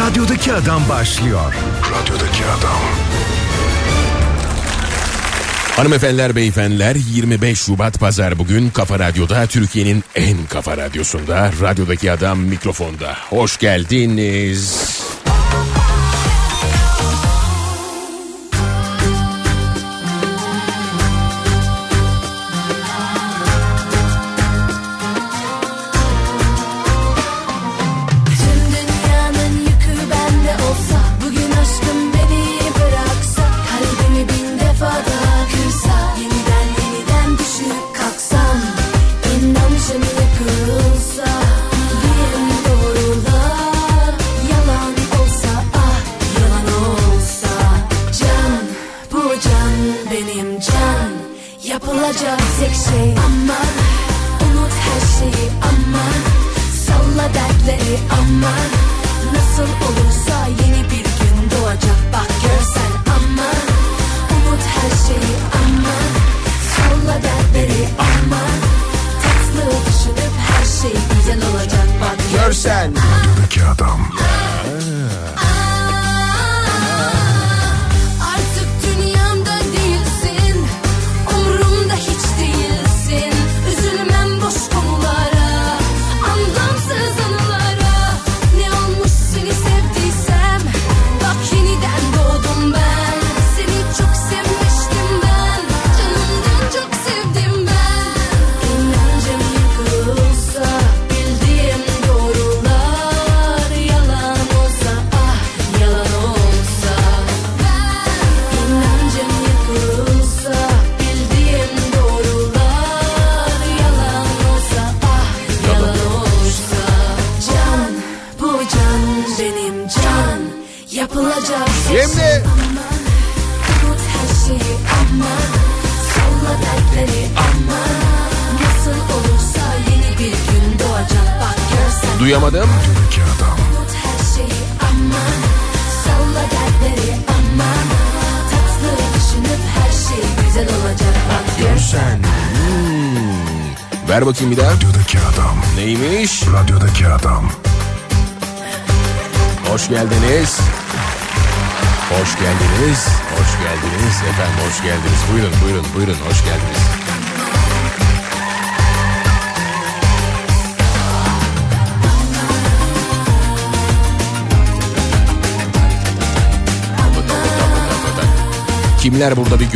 Radyodaki Adam başlıyor. Radyodaki Adam. Hanımefendiler, beyefendiler 25 Şubat Pazar bugün Kafa Radyo'da Türkiye'nin en kafa radyosunda radyodaki adam mikrofonda. Hoş geldiniz.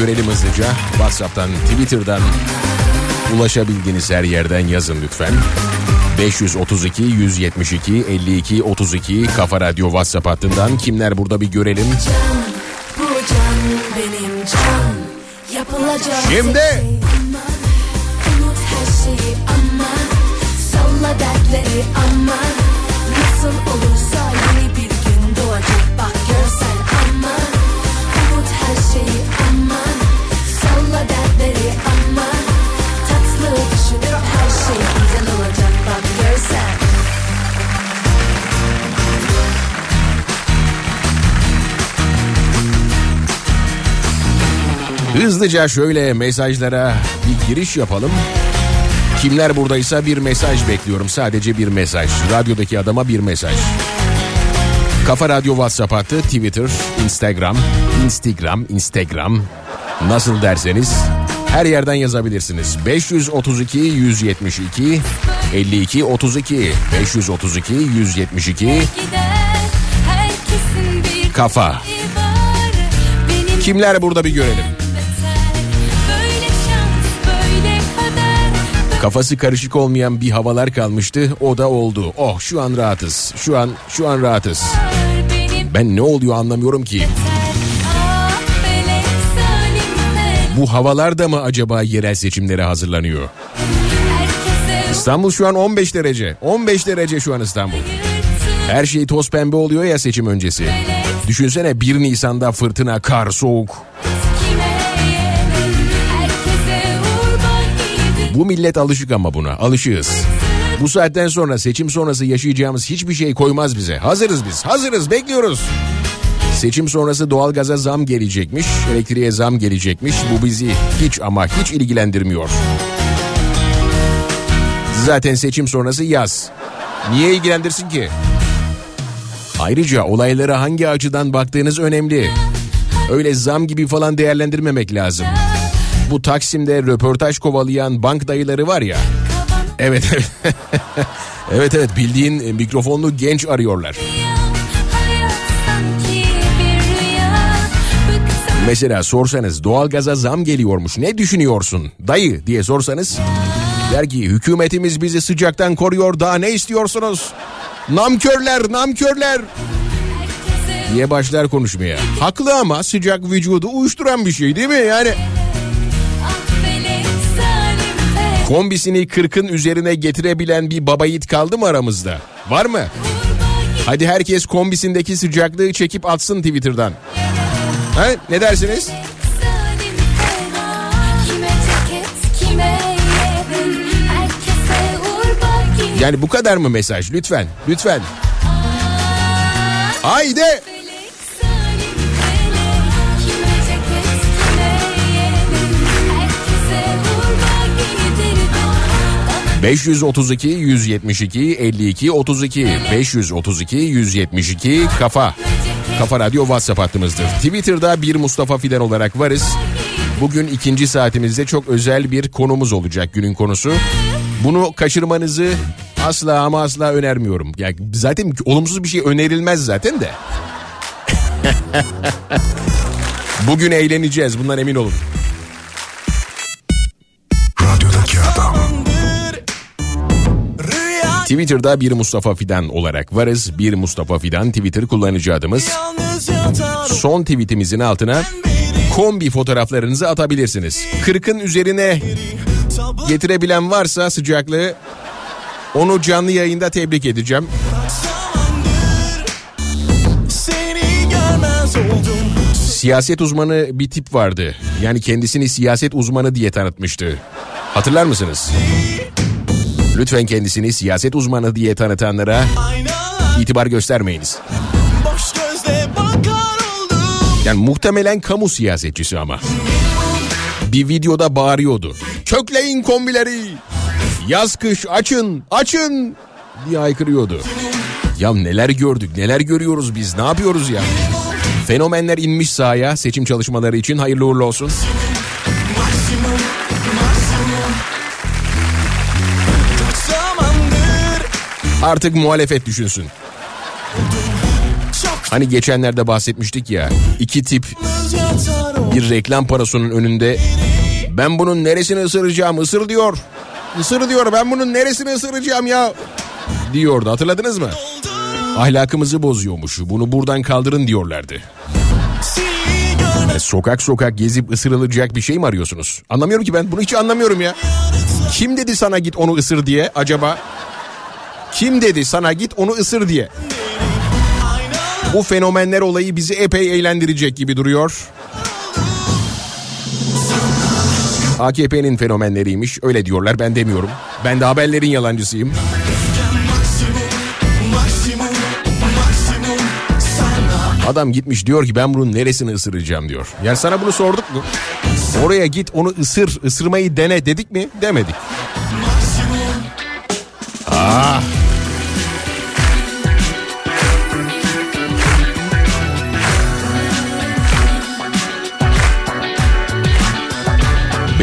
Görelim hızlıca. WhatsApp'tan, Twitter'dan ulaşabildiğiniz her yerden yazın lütfen. 532 172 52 32 Kafa Radyo WhatsApp hattından kimler burada bir görelim. Can can can Şimdi. Hızlıca şöyle mesajlara bir giriş yapalım. Kimler buradaysa bir mesaj bekliyorum. Sadece bir mesaj. Radyodaki adama bir mesaj. Kafa Radyo WhatsApp hattı, Twitter, Instagram, Instagram, Instagram nasıl derseniz her yerden yazabilirsiniz. 532 172 52 32 532 172 Gider herkesin bir Kafa. Kimler burada bir görelim. Kafası karışık olmayan bir havalar kalmıştı. O da oldu. Oh şu an rahatız. Şu an şu an rahatız. Ben ne oluyor anlamıyorum ki. Bu havalar da mı acaba yerel seçimlere hazırlanıyor? İstanbul şu an 15 derece. 15 derece şu an İstanbul. Her şey toz pembe oluyor ya seçim öncesi. Düşünsene 1 Nisan'da fırtına, kar, soğuk. Bu millet alışık ama buna. Alışığız. Bu saatten sonra seçim sonrası yaşayacağımız hiçbir şey koymaz bize. Hazırız biz. Hazırız. Bekliyoruz. Seçim sonrası doğalgaza zam gelecekmiş, elektriğe zam gelecekmiş. Bu bizi hiç ama hiç ilgilendirmiyor. Zaten seçim sonrası yaz. Niye ilgilendirsin ki? Ayrıca olaylara hangi açıdan baktığınız önemli. Öyle zam gibi falan değerlendirmemek lazım. Bu Taksim'de röportaj kovalayan bank dayıları var ya. Evet evet. evet evet bildiğin mikrofonlu genç arıyorlar. Mesela sorsanız doğalgaza zam geliyormuş ne düşünüyorsun dayı diye sorsanız der ki hükümetimiz bizi sıcaktan koruyor daha ne istiyorsunuz? Namkörler namkörler diye başlar konuşmaya. Haklı ama sıcak vücudu uyuşturan bir şey değil mi yani? Kombisini 40'ın üzerine getirebilen bir baba yiğit kaldı mı aramızda? Var mı? Hadi herkes kombisindeki sıcaklığı çekip atsın Twitter'dan. Ha, ne dersiniz? Yani bu kadar mı mesaj? Lütfen, lütfen. Haydi. 532 172 52 32 532 172 kafa. Kafa Radyo WhatsApp hattımızdır. Twitter'da bir Mustafa Fidan olarak varız. Bugün ikinci saatimizde çok özel bir konumuz olacak günün konusu. Bunu kaçırmanızı asla ama asla önermiyorum. Yani zaten olumsuz bir şey önerilmez zaten de. Bugün eğleneceğiz bundan emin olun. Twitter'da bir Mustafa Fidan olarak varız. Bir Mustafa Fidan Twitter kullanıcı adımız. Son tweetimizin altına kombi fotoğraflarınızı atabilirsiniz. 40'ın üzerine getirebilen varsa sıcaklığı onu canlı yayında tebrik edeceğim. Siyaset uzmanı bir tip vardı. Yani kendisini siyaset uzmanı diye tanıtmıştı. Hatırlar mısınız? Lütfen kendisini siyaset uzmanı diye tanıtanlara itibar göstermeyiniz. Yani muhtemelen kamu siyasetçisi ama. Bir videoda bağırıyordu. Kökleyin kombileri. Yaz kış açın açın diye haykırıyordu. Ya neler gördük neler görüyoruz biz ne yapıyoruz ya. Fenomenler inmiş sahaya seçim çalışmaları için hayırlı uğurlu olsun. Artık muhalefet düşünsün. Hani geçenlerde bahsetmiştik ya iki tip bir reklam parasının önünde ben bunun neresini ısıracağım ısır diyor. Isır diyor ben bunun neresini ısıracağım ya diyordu hatırladınız mı? Ahlakımızı bozuyormuş bunu buradan kaldırın diyorlardı. E, sokak sokak gezip ısırılacak bir şey mi arıyorsunuz? Anlamıyorum ki ben bunu hiç anlamıyorum ya. Kim dedi sana git onu ısır diye acaba? Kim dedi sana git onu ısır diye? Bu fenomenler olayı bizi epey eğlendirecek gibi duruyor. AKP'nin fenomenleriymiş öyle diyorlar ben demiyorum. Ben de haberlerin yalancısıyım. Adam gitmiş diyor ki ben bunun neresini ısıracağım diyor. Yani sana bunu sorduk mu? Oraya git onu ısır, ısırmayı dene dedik mi? Demedik. Ah.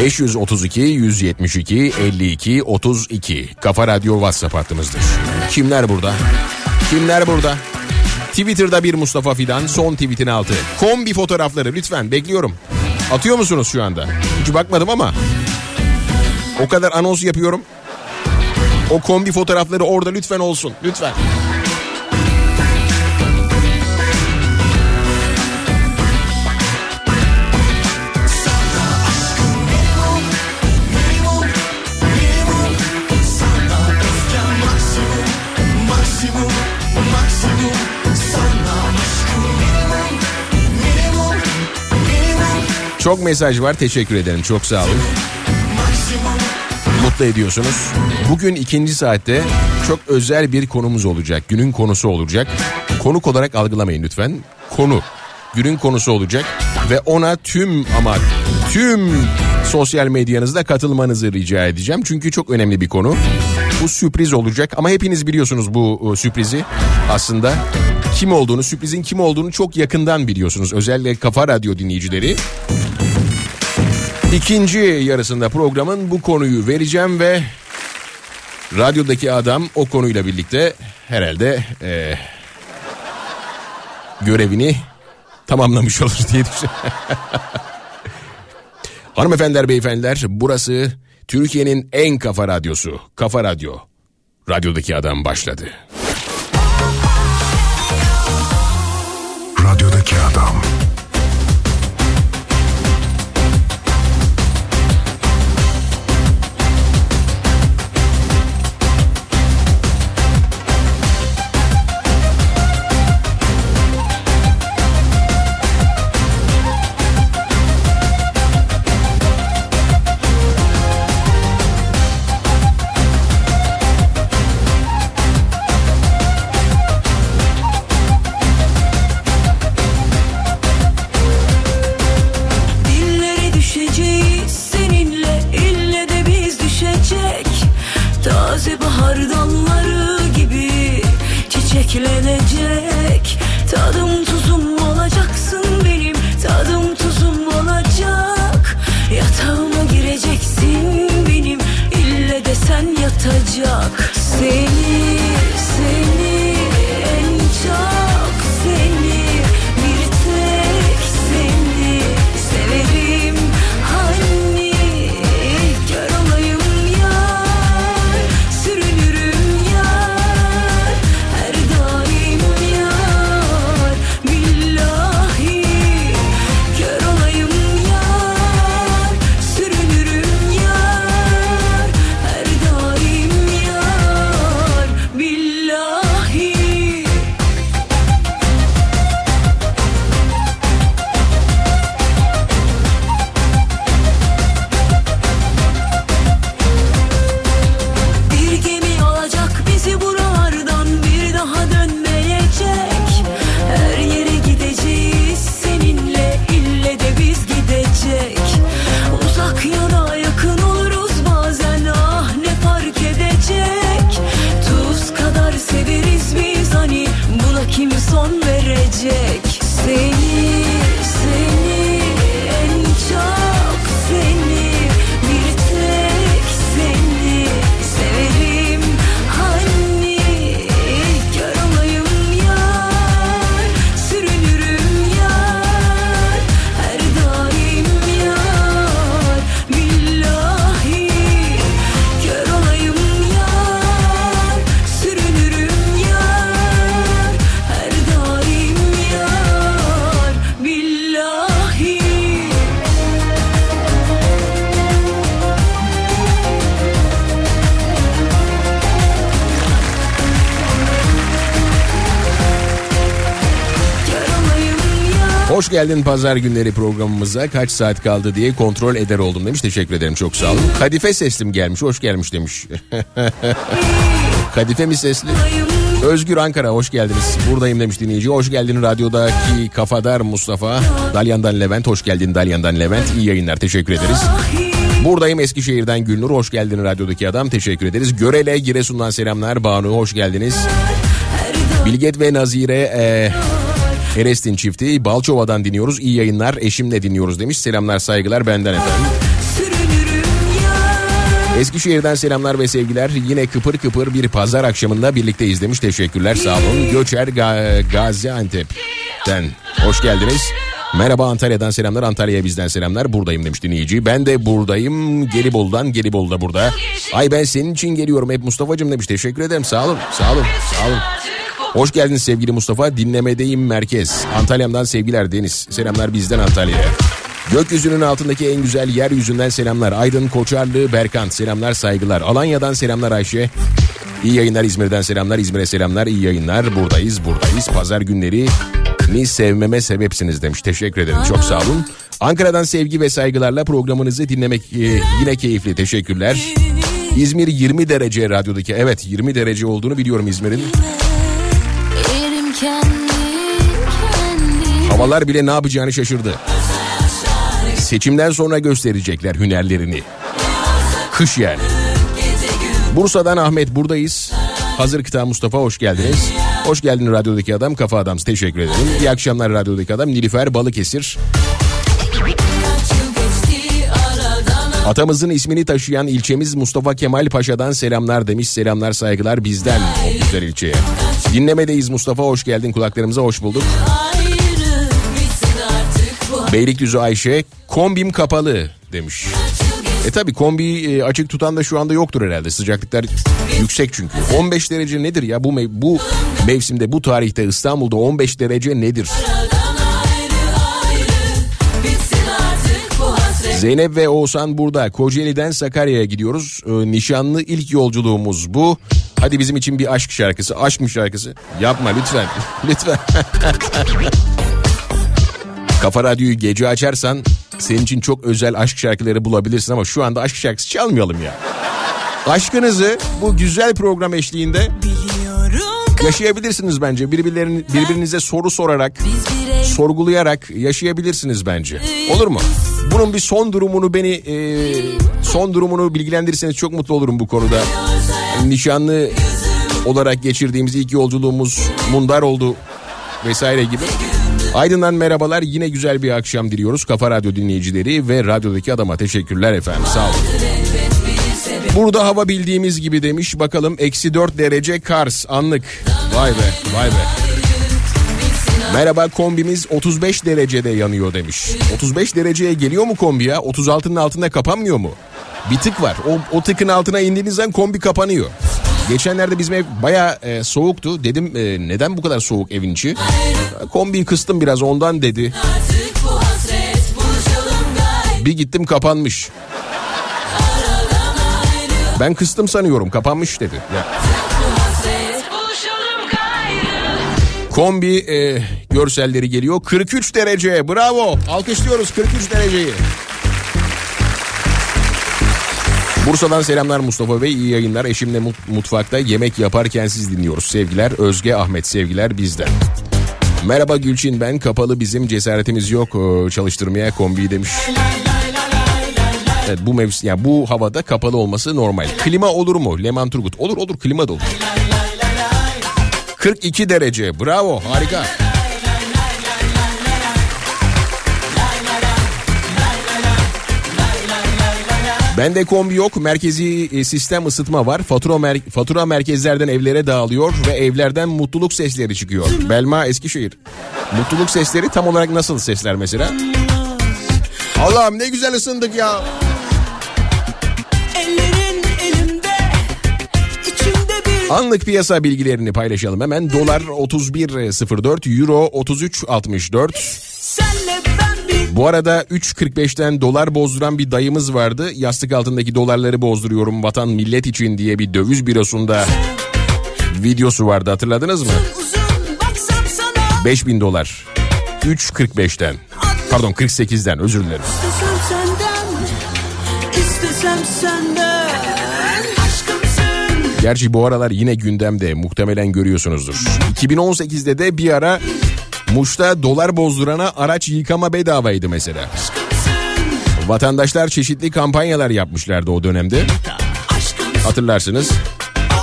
...532 172 52 32 Kafa Radyo WhatsApp hattımızdır. Kimler burada? Kimler burada? Twitter'da bir Mustafa Fidan son tweetin altı. Kombi fotoğrafları lütfen bekliyorum. Atıyor musunuz şu anda? Hiç bakmadım ama. O kadar anons yapıyorum. O kombi fotoğrafları orada lütfen olsun. Lütfen. Çok mesaj var. Teşekkür ederim. Çok sağ olun. Mutlu ediyorsunuz. Bugün ikinci saatte çok özel bir konumuz olacak. Günün konusu olacak. Konuk olarak algılamayın lütfen. Konu. Günün konusu olacak. Ve ona tüm ama tüm sosyal medyanızda katılmanızı rica edeceğim. Çünkü çok önemli bir konu. Bu sürpriz olacak ama hepiniz biliyorsunuz bu e, sürprizi aslında. kim olduğunu, sürprizin kim olduğunu çok yakından biliyorsunuz. Özellikle Kafa Radyo dinleyicileri. İkinci yarısında programın bu konuyu vereceğim ve radyodaki adam o konuyla birlikte herhalde e, görevini tamamlamış olur diye düşünüyorum. Hanımefendiler, beyefendiler burası Türkiye'nin en kafa radyosu. Kafa Radyo. Radyodaki adam başladı. Radyodaki adam. Hoş geldin pazar günleri programımıza. Kaç saat kaldı diye kontrol eder oldum demiş. Teşekkür ederim çok sağ olun. Kadife seslim gelmiş. Hoş gelmiş demiş. Kadife mi sesli? Özgür Ankara hoş geldiniz. Buradayım demiş dinleyici. Hoş geldin radyodaki kafadar Mustafa. Dalyan'dan Levent. Hoş geldin Dalyan'dan Levent. İyi yayınlar teşekkür ederiz. Buradayım Eskişehir'den Gülnur. Hoş geldin radyodaki adam. Teşekkür ederiz. Görele Giresun'dan selamlar. Banu hoş geldiniz. Bilget ve Nazire e, Erestin çifti Balçova'dan dinliyoruz. İyi yayınlar. Eşimle dinliyoruz demiş. Selamlar saygılar benden efendim. Eskişehir'den selamlar ve sevgiler. Yine kıpır kıpır bir pazar akşamında birlikteyiz demiş. Teşekkürler sağ olun. Göçer Ga- Gaziantep'ten hoş geldiniz. Merhaba Antalya'dan selamlar. Antalya'ya bizden selamlar. Buradayım demiş dinleyici. Ben de buradayım. Gelibolu'dan. Gelibolu da burada. Ay ben senin için geliyorum hep Mustafa'cığım demiş. Teşekkür ederim. Sağ olun. Sağ olun. Sağ olun. Hoş geldiniz sevgili Mustafa. Dinlemedeyim merkez. Antalya'mdan sevgiler Deniz. Selamlar bizden Antalya'ya. Gökyüzünün altındaki en güzel yeryüzünden selamlar. Aydın Koçarlı Berkan selamlar saygılar. Alanya'dan selamlar Ayşe. İyi yayınlar İzmir'den selamlar. İzmir'e selamlar. İyi yayınlar. Buradayız buradayız. Pazar günleri ni sevmeme sebepsiniz demiş. Teşekkür ederim. Çok sağ olun. Ankara'dan sevgi ve saygılarla programınızı dinlemek e, yine keyifli. Teşekkürler. İzmir 20 derece radyodaki. Evet 20 derece olduğunu biliyorum İzmir'in. Havalar bile ne yapacağını şaşırdı. Seçimden sonra gösterecekler hünerlerini. Kış yani. Bursa'dan Ahmet buradayız. Hazır kıta Mustafa hoş geldiniz. Hoş geldin radyodaki adam kafa adamız teşekkür ederim. İyi akşamlar radyodaki adam Nilüfer Balıkesir. Atamızın ismini taşıyan ilçemiz Mustafa Kemal Paşa'dan selamlar demiş. Selamlar saygılar bizden o güzel ilçeye. Dinlemedeyiz Mustafa hoş geldin kulaklarımıza hoş bulduk. Beylikdüzü Ayşe kombim kapalı demiş. E tabi kombiyi e, açık tutan da şu anda yoktur herhalde. Sıcaklıklar yüksek çünkü. 15 derece nedir ya bu mev- bu mevsimde bu tarihte İstanbul'da 15 derece nedir? Zeynep ve Oğuzhan burada. Kocaeli'den Sakarya'ya gidiyoruz. Ee, nişanlı ilk yolculuğumuz bu. Hadi bizim için bir aşk şarkısı. Aşk mı şarkısı? Yapma lütfen. lütfen. Kafa Radyo'yu gece açarsan senin için çok özel aşk şarkıları bulabilirsin ama şu anda aşk şarkısı çalmayalım ya. Aşkınızı bu güzel program eşliğinde yaşayabilirsiniz bence. Birbirlerini, birbirinize soru sorarak, sorgulayarak yaşayabilirsiniz bence. Olur mu? Bunun bir son durumunu beni e, son durumunu bilgilendirirseniz çok mutlu olurum bu konuda. Yani nişanlı olarak geçirdiğimiz ilk yolculuğumuz mundar oldu vesaire gibi. Aydın'dan merhabalar. Yine güzel bir akşam diliyoruz. Kafa Radyo dinleyicileri ve radyodaki adama teşekkürler efendim. Sağ olun. Burada hava bildiğimiz gibi demiş. Bakalım eksi 4 derece Kars anlık. Vay be vay be. Merhaba kombimiz 35 derecede yanıyor demiş. 35 dereceye geliyor mu kombi ya? 36'nın altında kapanmıyor mu? Bir tık var. O, o tıkın altına indiğiniz zaman kombi kapanıyor. Geçenlerde bizim ev baya soğuktu. Dedim e, neden bu kadar soğuk evin içi? Kombiyi kıstım biraz ondan dedi. Bir gittim kapanmış. Ben kıstım sanıyorum kapanmış dedi. Kombi e, görselleri geliyor. 43 derece bravo alkışlıyoruz 43 dereceyi. Bursa'dan selamlar Mustafa Bey iyi yayınlar. Eşimle mut- mutfakta yemek yaparken siz dinliyoruz. Sevgiler Özge Ahmet sevgiler bizden. Merhaba Gülçin ben kapalı bizim cesaretimiz yok e, çalıştırmaya kombiyi demiş. Evet bu mevsim yani bu havada kapalı olması normal. Klima olur mu? Leman Turgut. Olur olur klima da olur. 42 derece. Bravo. Harika. Bende kombi yok. Merkezi e, sistem ısıtma var. Fatura mer- fatura merkezlerden evlere dağılıyor ve evlerden mutluluk sesleri çıkıyor. Belma Eskişehir. Mutluluk sesleri tam olarak nasıl sesler mesela? Allah'ım ne güzel ısındık ya. Anlık piyasa bilgilerini paylaşalım hemen. Dolar 31.04, Euro 33.64. senle ben bir Bu arada 3.45'ten dolar bozduran bir dayımız vardı. Yastık altındaki dolarları bozduruyorum vatan millet için diye bir döviz bürosunda videosu vardı hatırladınız mı? uzun baksam sana 5000 dolar. 3.45'ten. Pardon 48'den özür dilerim. İstesem senden istesem senden Gerçi bu aralar yine gündemde muhtemelen görüyorsunuzdur. 2018'de de bir ara Muş'ta dolar bozdurana araç yıkama bedavaydı mesela. Vatandaşlar çeşitli kampanyalar yapmışlardı o dönemde. Hatırlarsınız.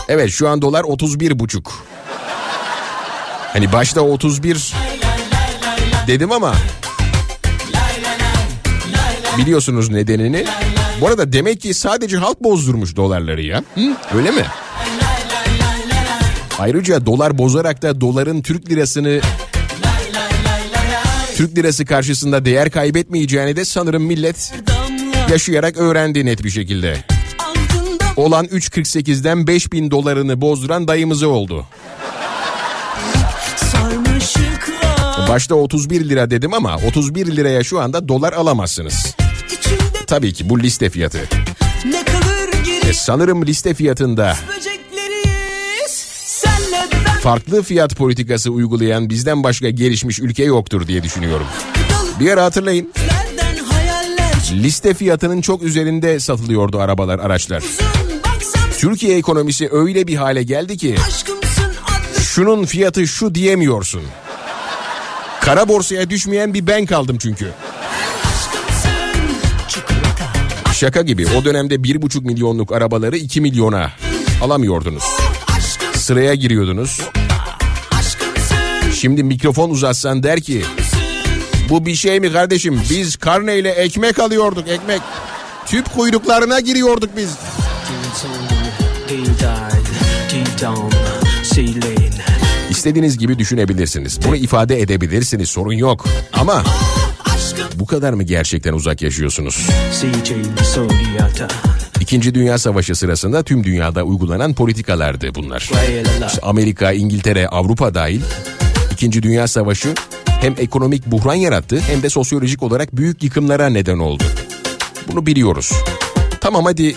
Evet şu an dolar 31 buçuk. Hani başta 31 dedim ama biliyorsunuz nedenini. Bu arada demek ki sadece halk bozdurmuş dolarları ya. Hı? Öyle mi? Ayrıca dolar bozarak da doların Türk lirasını Türk lirası karşısında değer kaybetmeyeceğini de sanırım millet yaşayarak öğrendi net bir şekilde. Olan 3.48'den 5000 dolarını bozduran dayımızı oldu. Başta 31 lira dedim ama 31 liraya şu anda dolar alamazsınız. Tabii ki bu liste fiyatı. E sanırım liste fiyatında farklı fiyat politikası uygulayan bizden başka gelişmiş ülke yoktur diye düşünüyorum. Bir ara hatırlayın liste fiyatının çok üzerinde satılıyordu arabalar araçlar. Türkiye ekonomisi öyle bir hale geldi ki şunun fiyatı şu diyemiyorsun. Kara borsaya düşmeyen bir ben kaldım çünkü. Şaka gibi o dönemde 1,5 milyonluk arabaları 2 milyona alamıyordunuz. Sıraya giriyordunuz. Şimdi mikrofon uzatsan der ki bu bir şey mi kardeşim? Biz karneyle ekmek alıyorduk ekmek. Tüp kuyruklarına giriyorduk biz. İstediğiniz gibi düşünebilirsiniz. Bunu ifade edebilirsiniz sorun yok. Ama bu kadar mı gerçekten uzak yaşıyorsunuz? İkinci Dünya Savaşı sırasında tüm dünyada uygulanan politikalardı bunlar. İşte Amerika, İngiltere, Avrupa dahil İkinci Dünya Savaşı hem ekonomik buhran yarattı hem de sosyolojik olarak büyük yıkımlara neden oldu. Bunu biliyoruz. Tamam hadi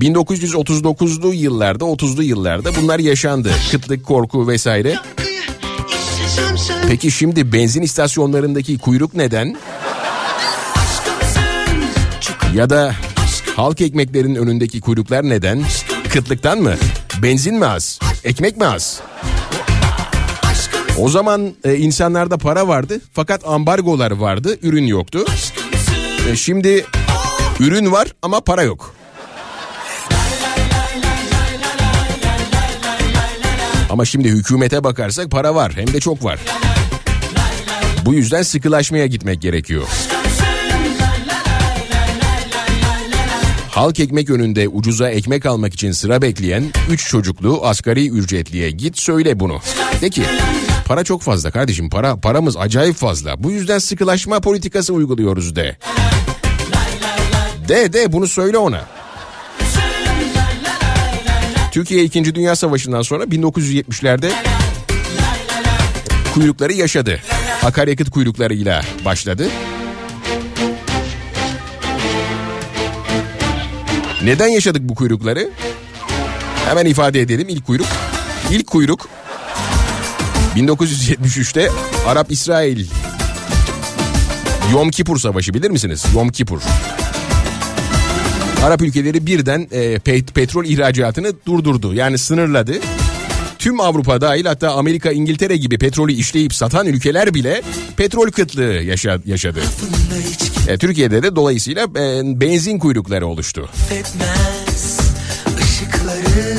1939'lu yıllarda 30'lu yıllarda bunlar yaşandı. Kıtlık, korku vesaire. Peki şimdi benzin istasyonlarındaki kuyruk neden? Ya da halk ekmeklerin önündeki kuyruklar neden? Kıtlıktan mı? Benzin mi az? Ekmek mi az? O zaman e, insanlarda para vardı fakat ambargolar vardı, ürün yoktu. E, şimdi ürün var ama para yok. Ama şimdi hükümete bakarsak para var hem de çok var. Bu yüzden sıkılaşmaya gitmek gerekiyor. Halk ekmek önünde ucuza ekmek almak için sıra bekleyen 3 çocuklu asgari ücretliye git söyle bunu. De ki para çok fazla kardeşim para paramız acayip fazla. Bu yüzden sıkılaşma politikası uyguluyoruz de. De de bunu söyle ona. Türkiye 2. Dünya Savaşı'ndan sonra 1970'lerde kuyrukları yaşadı. Akaryakıt kuyruklarıyla başladı. Neden yaşadık bu kuyrukları? Hemen ifade edelim ilk kuyruk. İlk kuyruk 1973'te Arap-İsrail Yom Kipur Savaşı bilir misiniz? Yom Kipur. Arap ülkeleri birden e, pet- petrol ihracatını durdurdu. Yani sınırladı. Tüm Avrupa dahil hatta Amerika, İngiltere gibi petrolü işleyip satan ülkeler bile petrol kıtlığı yaşa- yaşadı. E, Türkiye'de de dolayısıyla e, benzin kuyrukları oluştu.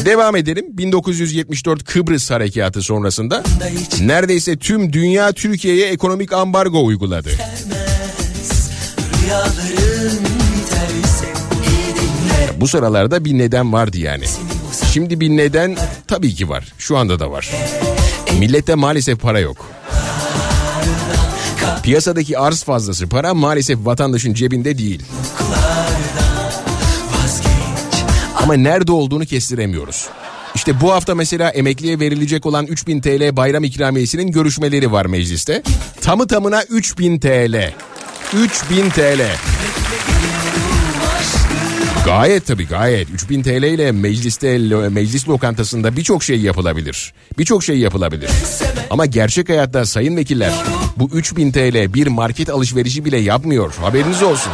Devam edelim. 1974 Kıbrıs Harekatı sonrasında neredeyse tüm dünya Türkiye'ye ekonomik ambargo uyguladı. Bu sıralarda bir neden vardı yani. Şimdi bir neden tabii ki var. Şu anda da var. Millette maalesef para yok. Piyasadaki arz fazlası para maalesef vatandaşın cebinde değil. Ama nerede olduğunu kestiremiyoruz. İşte bu hafta mesela emekliye verilecek olan 3000 TL bayram ikramiyesinin görüşmeleri var mecliste. Tamı tamına 3000 TL. 3000 TL. Gayet tabii gayet. 3000 TL ile mecliste meclis lokantasında birçok şey yapılabilir. Birçok şey yapılabilir. Ama gerçek hayatta sayın vekiller bu 3000 TL bir market alışverişi bile yapmıyor. Haberiniz olsun.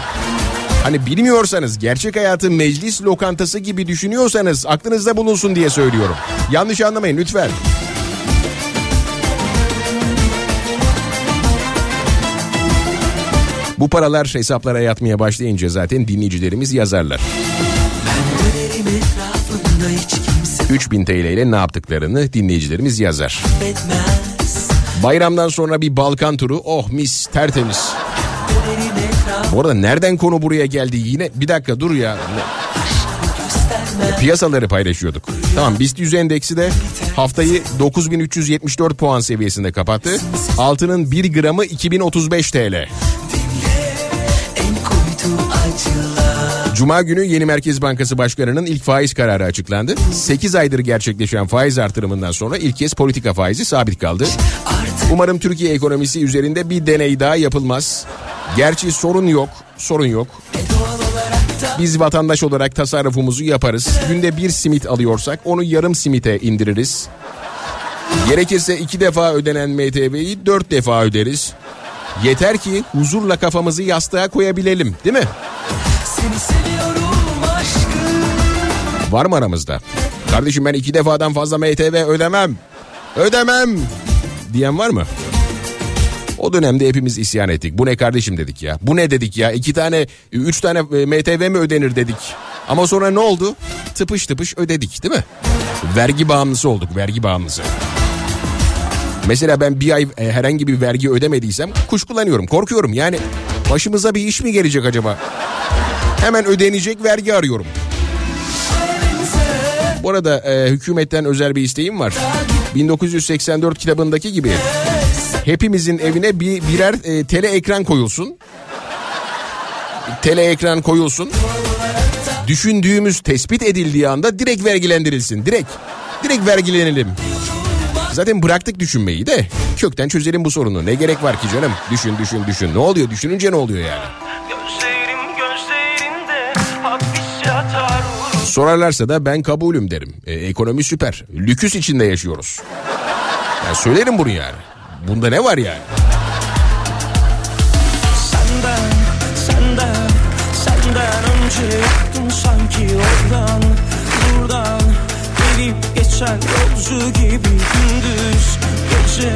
Hani bilmiyorsanız gerçek hayatı meclis lokantası gibi düşünüyorsanız aklınızda bulunsun diye söylüyorum. Yanlış anlamayın lütfen. Bu paralar hesaplara yatmaya başlayınca zaten dinleyicilerimiz yazarlar. 3000 TL ile ne yaptıklarını dinleyicilerimiz yazar. Bayramdan sonra bir Balkan turu oh mis tertemiz. Bu arada nereden konu buraya geldi yine bir dakika dur ya. Ya Piyasaları paylaşıyorduk. Tamam BIST 100 endeksi de haftayı 9374 puan seviyesinde kapattı. Altının 1 gramı 2035 TL. Cuma günü yeni Merkez Bankası Başkanı'nın ilk faiz kararı açıklandı. 8 aydır gerçekleşen faiz artırımından sonra ilk kez politika faizi sabit kaldı. Umarım Türkiye ekonomisi üzerinde bir deney daha yapılmaz. Gerçi sorun yok, sorun yok. Biz vatandaş olarak tasarrufumuzu yaparız. Günde bir simit alıyorsak onu yarım simite indiririz. Gerekirse iki defa ödenen MTV'yi dört defa öderiz. Yeter ki huzurla kafamızı yastığa koyabilelim değil mi? Var mı aramızda? Kardeşim ben iki defadan fazla MTV ödemem. Ödemem diyen var mı? O dönemde hepimiz isyan ettik. Bu ne kardeşim dedik ya. Bu ne dedik ya. İki tane, üç tane e, MTV mi ödenir dedik. Ama sonra ne oldu? Tıpış tıpış ödedik değil mi? Vergi bağımlısı olduk vergi bağımlısı. Mesela ben bir ay e, herhangi bir vergi ödemediysem kuşkulanıyorum, korkuyorum. Yani başımıza bir iş mi gelecek acaba? Hemen ödenecek vergi arıyorum. Bu arada e, hükümetten özel bir isteğim var. 1984 kitabındaki gibi hepimizin evine bir birer e, tele ekran koyulsun. Tele ekran koyulsun. Düşündüğümüz tespit edildiği anda direkt vergilendirilsin. Direkt. Direkt vergilenelim. Zaten bıraktık düşünmeyi de kökten çözelim bu sorunu. Ne gerek var ki canım? Düşün düşün düşün. Ne oluyor? Düşününce ne oluyor yani? Sorarlarsa da ben kabulüm derim. E, ekonomi süper. Lüküs içinde yaşıyoruz. Yani söylerim bunu yani. Bunda ne var yani? Senden, senden, senden önce sanki oradan geçen yolcu gibi gündüz gece.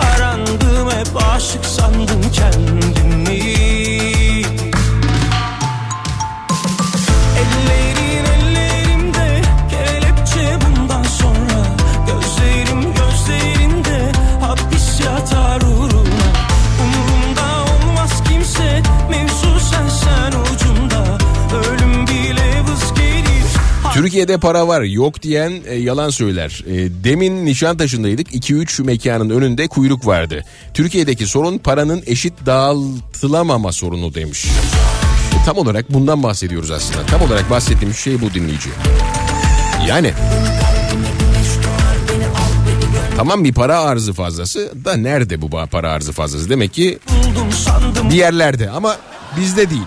Arandım hep aşık sandım kendimi Türkiye'de para var yok diyen e, yalan söyler. E, demin Nişantaşı'ndaydık 2-3 mekanın önünde kuyruk vardı. Türkiye'deki sorun paranın eşit dağıtılamama sorunu demiş. E, tam olarak bundan bahsediyoruz aslında. Tam olarak bahsettiğimiz şey bu dinleyici. Yani tamam bir para arzı fazlası da nerede bu para arzı fazlası? Demek ki bir yerlerde ama bizde değil.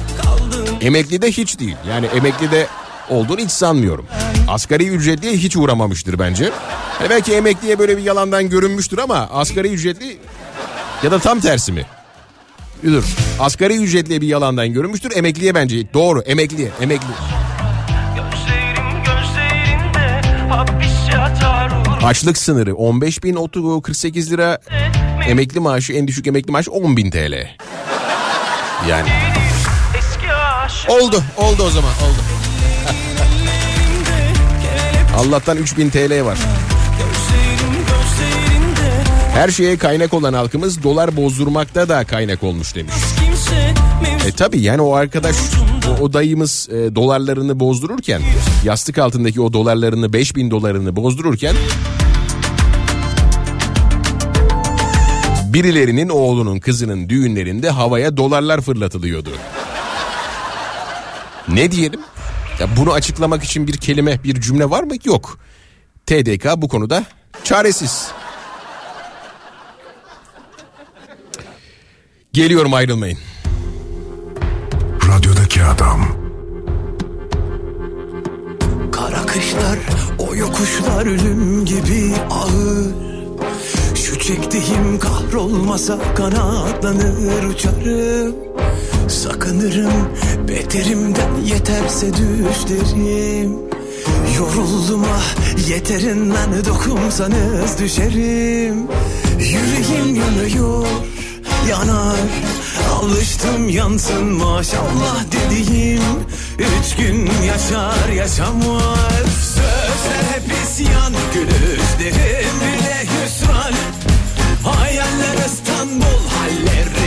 Emeklide hiç değil. Yani emeklide olduğunu hiç sanmıyorum. Asgari ücretliye hiç uğramamıştır bence. Hani belki emekliye böyle bir yalandan görünmüştür ama asgari ücretli ya da tam tersi mi? Dur. Asgari ücretliye bir yalandan görünmüştür. Emekliye bence doğru. Emekliye. Emekli. Açlık sınırı 15.048 lira. Emekli maaşı en düşük emekli maaşı 10.000 TL. Yani oldu. Oldu o zaman. Oldu. Allah'tan 3000 TL var. Her şeye kaynak olan halkımız dolar bozdurmakta da kaynak olmuş demiş. E tabi yani o arkadaş o, o dayımız e, dolarlarını bozdururken yastık altındaki o dolarlarını 5000 dolarını bozdururken birilerinin oğlunun kızının düğünlerinde havaya dolarlar fırlatılıyordu. Ne diyelim? Ya bunu açıklamak için bir kelime, bir cümle var mı? Yok. TDK bu konuda çaresiz. Geliyorum ayrılmayın. Radyodaki adam. Kara kışlar, o yokuşlar ölüm gibi ağır Şu çektiğim kahrolmasa kanatlanır uçarım Sakınırım beterimden yeterse düşlerim Yoruldum ah yeterinden dokunsanız düşerim. Yüreğim yanıyor yanar. Alıştım yansın maşallah dediğim. Üç gün yaşar yaşamaz. Sözler hep isyan Gülüşlerim bile hüsran. Hayaller İstanbul Hallerim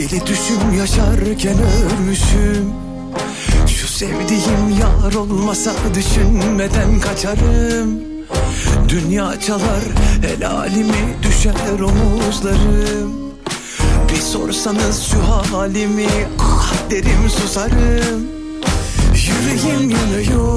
deli düşüm yaşarken ölmüşüm. Şu sevdiğim yar olmasa düşünmeden kaçarım. Dünya çalar helalimi düşer omuzlarım. Bir sorsanız şu halimi ah derim susarım. Yüreğim yanıyor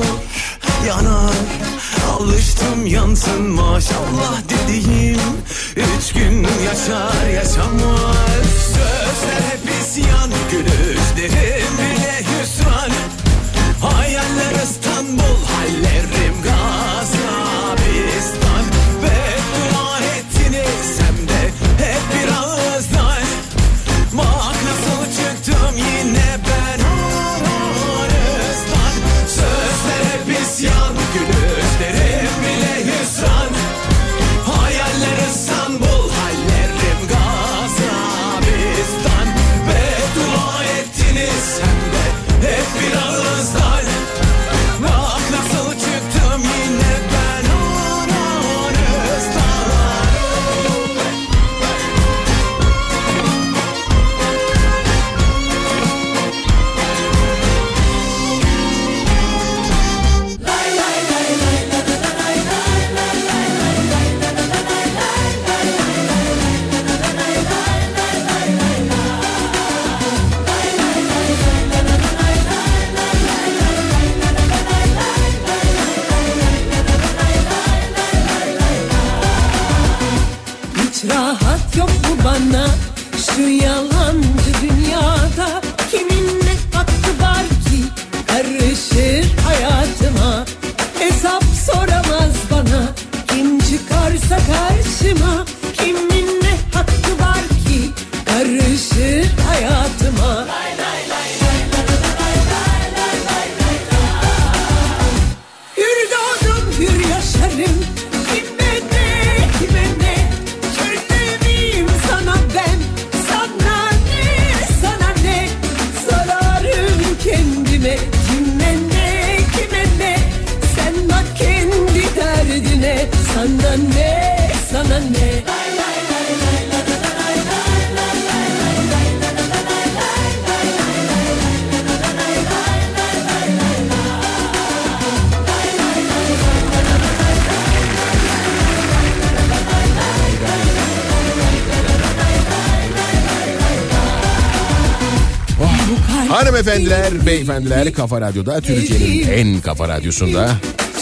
beyefendiler Kafa Radyo'da Türkiye'nin en kafa radyosunda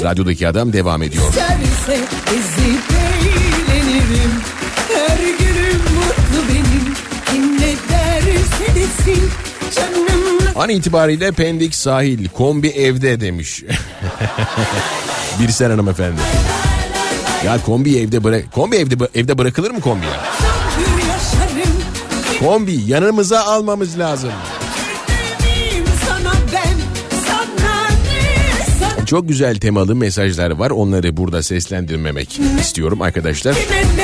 Radyodaki Adam devam ediyor. İsterse ezip eğlenirim Her günüm mutlu benim Kim ne derse desin Canım An itibariyle Pendik sahil kombi evde demiş. Bir sen hanımefendi. Ya kombi evde bırak kombi evde evde bırakılır mı kombi ya? Kombi yanımıza almamız lazım. Çok güzel temalı mesajlar var. Onları burada seslendirmemek istiyorum arkadaşlar.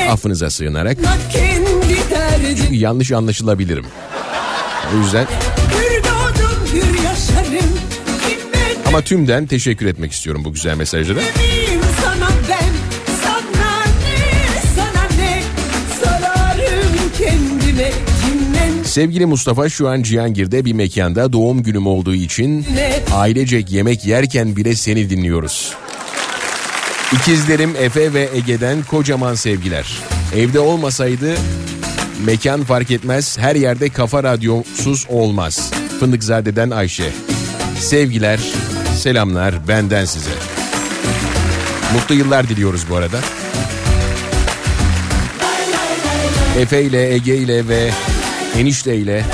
Affınıza sığınarak derdim yanlış anlaşılabilirim. O yüzden ama tümden teşekkür etmek istiyorum bu güzel mesajlara. Sevgili Mustafa şu an Cihangir'de bir mekanda doğum günüm olduğu için ailecek yemek yerken bile seni dinliyoruz. İkizlerim Efe ve Ege'den kocaman sevgiler. Evde olmasaydı mekan fark etmez her yerde kafa radyosuz olmaz. Fındıkzade'den Ayşe. Sevgiler, selamlar benden size. Mutlu yıllar diliyoruz bu arada. Efe ile Ege ile ve enişte ile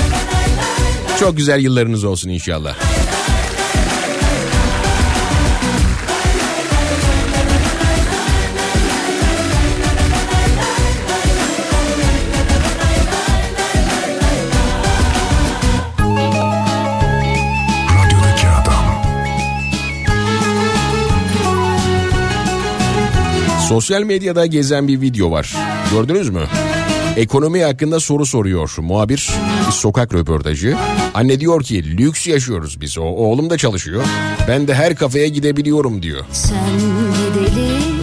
çok güzel yıllarınız olsun inşallah. Sosyal medyada gezen bir video var. Gördünüz mü? Ekonomi hakkında soru soruyor muhabir. Bir sokak röportajı. Anne diyor ki lüks yaşıyoruz biz. O oğlum da çalışıyor. Ben de her kafeye gidebiliyorum diyor.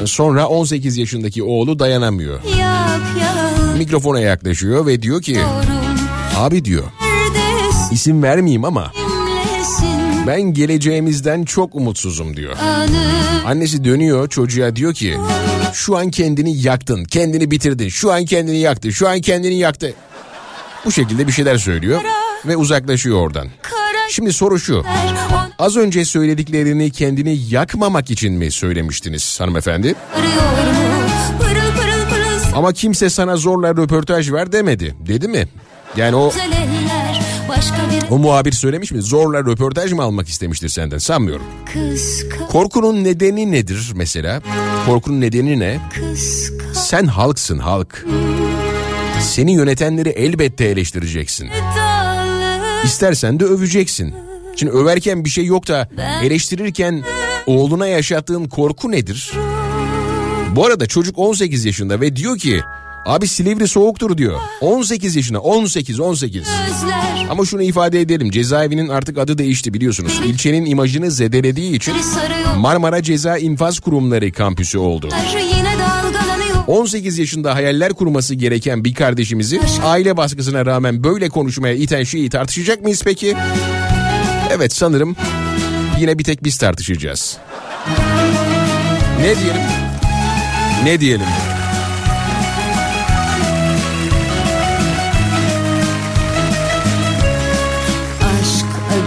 Sonra 18 yaşındaki oğlu dayanamıyor. yap yap Mikrofona yaklaşıyor ve diyor ki abi diyor isim vermeyeyim ama ben geleceğimizden çok umutsuzum diyor. Annesi dönüyor çocuğa diyor ki şu an kendini yaktın, kendini bitirdin, şu an kendini yaktı, şu an kendini yaktı. Bu şekilde bir şeyler söylüyor ve uzaklaşıyor oradan. Şimdi soru şu. Az önce söylediklerini kendini yakmamak için mi söylemiştiniz hanımefendi? Ama kimse sana zorla röportaj ver demedi. Dedi mi? Yani o o muhabir söylemiş mi? Zorla röportaj mı almak istemiştir senden? Sanmıyorum. Korkunun nedeni nedir mesela? Korkunun nedeni ne? Sen halksın halk. Seni yönetenleri elbette eleştireceksin. İstersen de öveceksin. Şimdi överken bir şey yok da eleştirirken oğluna yaşattığın korku nedir? Bu arada çocuk 18 yaşında ve diyor ki abi Silivri soğuktur diyor. 18 yaşında 18 18. gözler Ama şunu ifade edelim cezaevinin artık adı değişti biliyorsunuz. İlçenin imajını zedelediği için Marmara Ceza İnfaz Kurumları kampüsü oldu. Yine dalgalanıyor 18 yaşında hayaller kurması gereken bir kardeşimizi aile baskısına rağmen böyle konuşmaya iten şeyi tartışacak mıyız peki? Evet sanırım yine bir tek biz tartışacağız. Ne diyelim? Ne diyelim?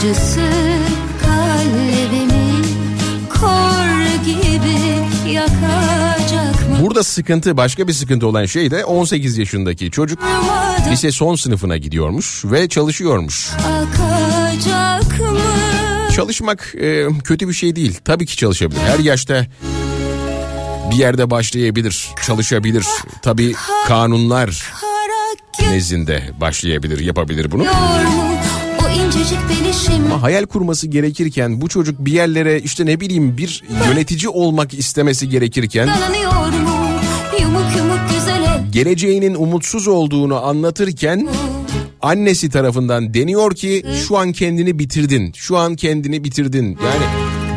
Acısı kalbimi kor gibi yakacak mı? Burada sıkıntı başka bir sıkıntı olan şey de 18 yaşındaki çocuk lise son sınıfına gidiyormuş ve çalışıyormuş. akacak mı? Çalışmak e, kötü bir şey değil. Tabii ki çalışabilir. Her yaşta bir yerde başlayabilir, çalışabilir. Tabii kanunlar nezdinde başlayabilir, yapabilir bunu. Ama hayal kurması gerekirken bu çocuk bir yerlere işte ne bileyim bir yönetici olmak istemesi gerekirken geleceğinin umutsuz olduğunu anlatırken annesi tarafından deniyor ki şu an kendini bitirdin. Şu an kendini bitirdin. Yani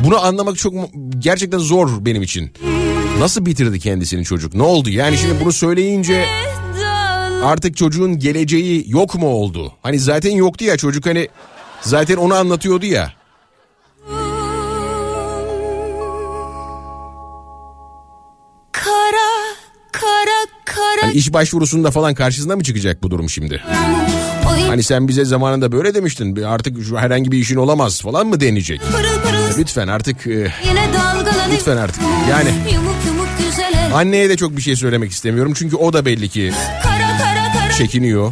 bunu anlamak çok gerçekten zor benim için. Nasıl bitirdi kendisini çocuk? Ne oldu? Yani şimdi bunu söyleyince artık çocuğun geleceği yok mu oldu? Hani zaten yoktu ya çocuk hani zaten onu anlatıyordu ya. Kara kara kara Hani iş başvurusunda falan karşısına mı çıkacak bu durum şimdi? Hani sen bize zamanında böyle demiştin. Artık herhangi bir işin olamaz falan mı pırıl pırıl Lütfen artık e, Lütfen artık. Yani. Yumuk yumuk anneye de çok bir şey söylemek istemiyorum. Çünkü o da belli ki çekiniyor.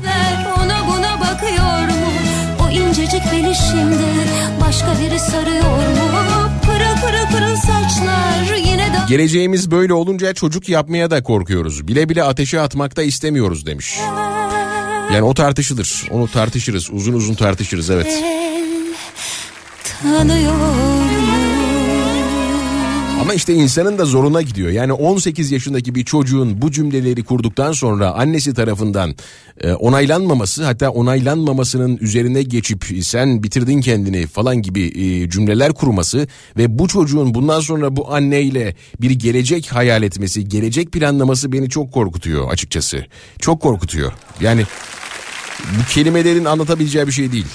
Ona buna bakıyor mu? O incecik belişimde Başka biri sarıyor mu? Pırıl pırıl pırıl saçlar Yine da Geleceğimiz böyle olunca çocuk yapmaya da korkuyoruz. Bile bile ateşe atmakta istemiyoruz demiş. Yani o tartışılır. Onu tartışırız. Uzun uzun tartışırız evet. tanıyor mu? Ama işte insanın da zoruna gidiyor. Yani 18 yaşındaki bir çocuğun bu cümleleri kurduktan sonra annesi tarafından e, onaylanmaması hatta onaylanmamasının üzerine geçip sen bitirdin kendini falan gibi e, cümleler kurması ve bu çocuğun bundan sonra bu anneyle bir gelecek hayal etmesi, gelecek planlaması beni çok korkutuyor açıkçası. Çok korkutuyor. Yani bu kelimelerin anlatabileceği bir şey değil.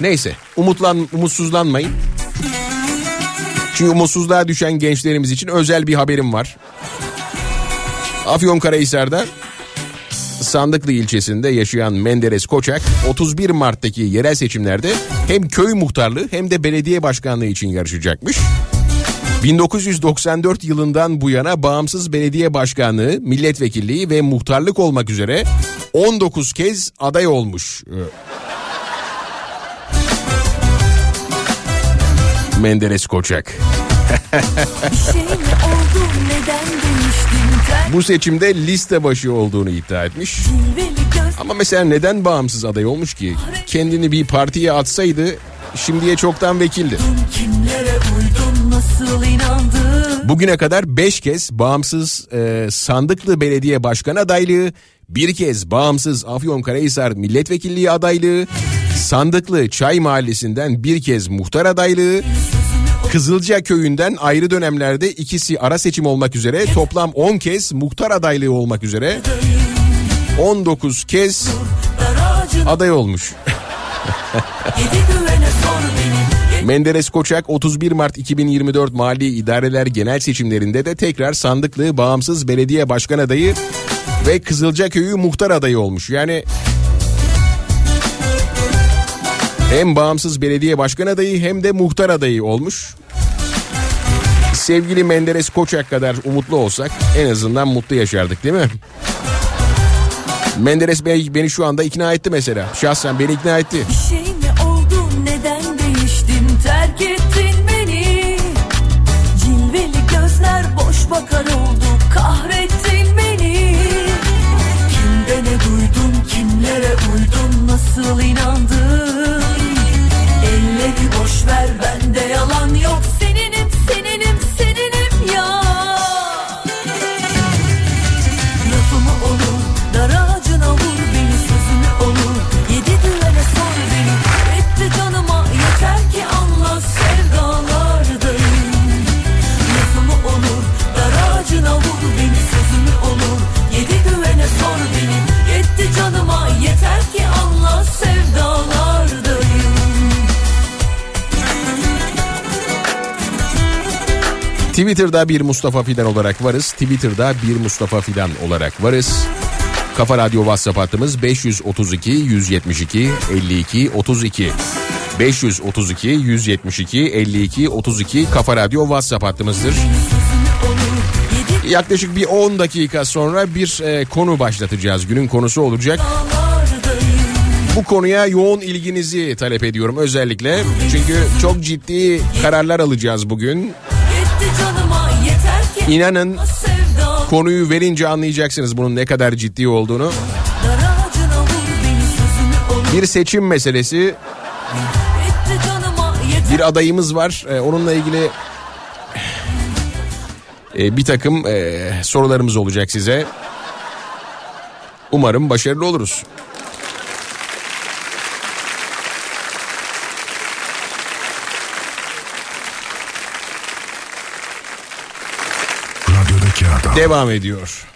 Neyse umutlan, umutsuzlanmayın. Çünkü umutsuzluğa düşen gençlerimiz için özel bir haberim var. Afyonkarahisar'da Sandıklı ilçesinde yaşayan Menderes Koçak 31 Mart'taki yerel seçimlerde hem köy muhtarlığı hem de belediye başkanlığı için yarışacakmış. 1994 yılından bu yana bağımsız belediye başkanlığı, milletvekilliği ve muhtarlık olmak üzere 19 kez aday olmuş. Menderes Koçak. şey oldu Bu seçimde liste başı olduğunu iddia etmiş. Ama mesela neden bağımsız aday olmuş ki? Kendini bir partiye atsaydı şimdiye çoktan vekildi. Bugüne kadar 5 kez bağımsız e, Sandıklı Belediye Başkan adaylığı, bir kez bağımsız Afyonkarahisar Milletvekilliği adaylığı, Sandıklı Çay Mahallesi'nden bir kez muhtar adaylığı, Kızılca Köyü'nden ayrı dönemlerde ikisi ara seçim olmak üzere toplam 10 kez muhtar adaylığı olmak üzere 19 kez aday olmuş. Menderes Koçak 31 Mart 2024 Mali İdareler Genel Seçimlerinde de tekrar sandıklı bağımsız belediye başkan adayı ve Kızılca Köyü muhtar adayı olmuş. Yani Hem bağımsız belediye başkan adayı hem de muhtar adayı olmuş. Sevgili Menderes Koçak kadar umutlu olsak en azından mutlu yaşardık değil mi? Menderes Bey beni şu anda ikna etti mesela. Şahsen beni ikna etti. Bir şey mi oldu neden değiştin terk ettin beni Cilveli gözler boş bakar oldu kahrettin beni Kimde ne duydun kimlere uydun nasıl inandın Twitter'da bir Mustafa Fidan olarak varız. Twitter'da bir Mustafa Fidan olarak varız. Kafa Radyo WhatsApp hattımız 532 172 52 32. 532 172 52 32 Kafa Radyo WhatsApp hattımızdır. Yaklaşık bir 10 dakika sonra bir e, konu başlatacağız. Günün konusu olacak. Bu konuya yoğun ilginizi talep ediyorum özellikle. Çünkü çok ciddi kararlar alacağız bugün. İnanın konuyu verince anlayacaksınız bunun ne kadar ciddi olduğunu. Bir seçim meselesi. Bir adayımız var. Ee, onunla ilgili e, bir takım e, sorularımız olacak size. Umarım başarılı oluruz. Radyodaki adam. Devam ediyor.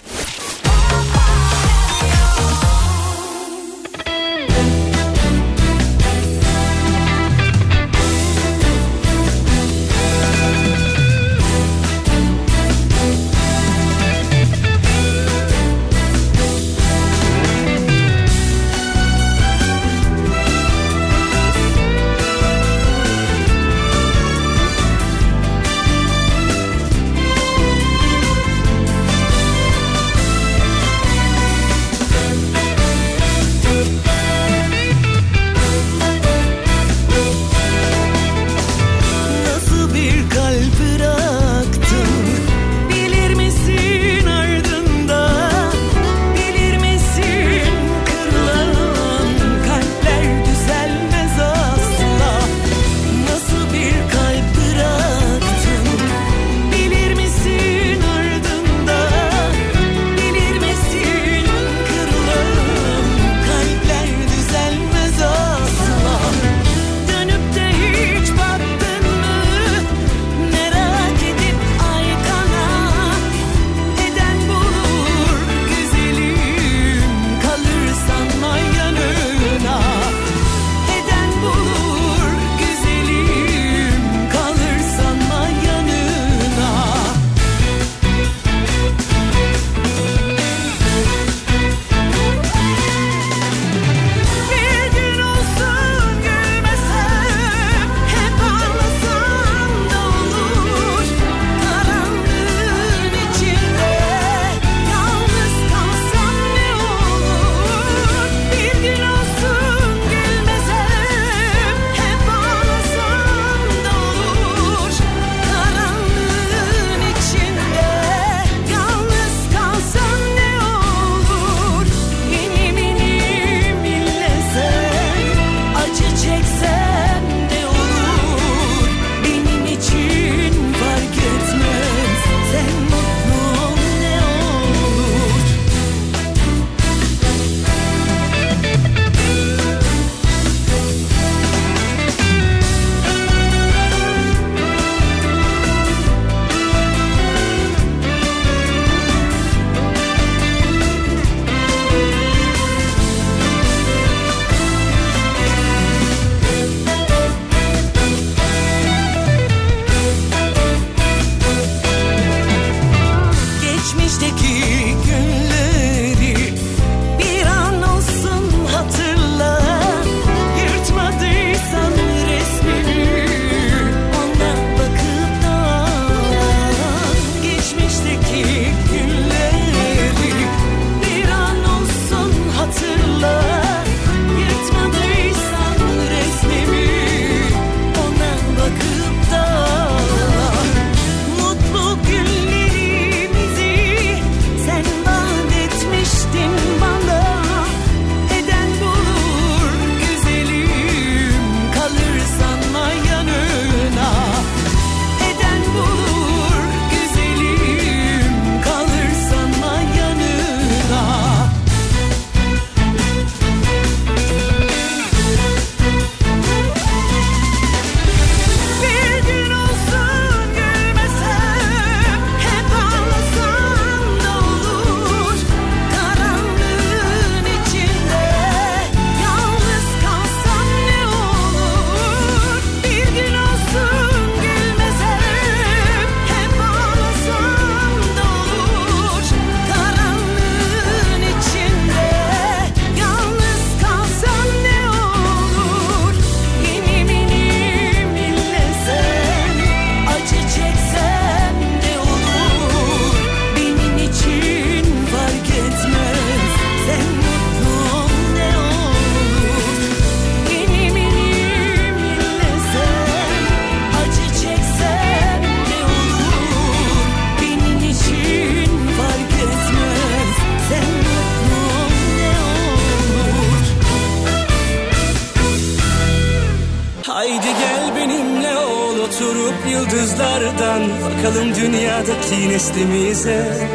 Yıldızlardan Bakalım dünyadaki neslimize.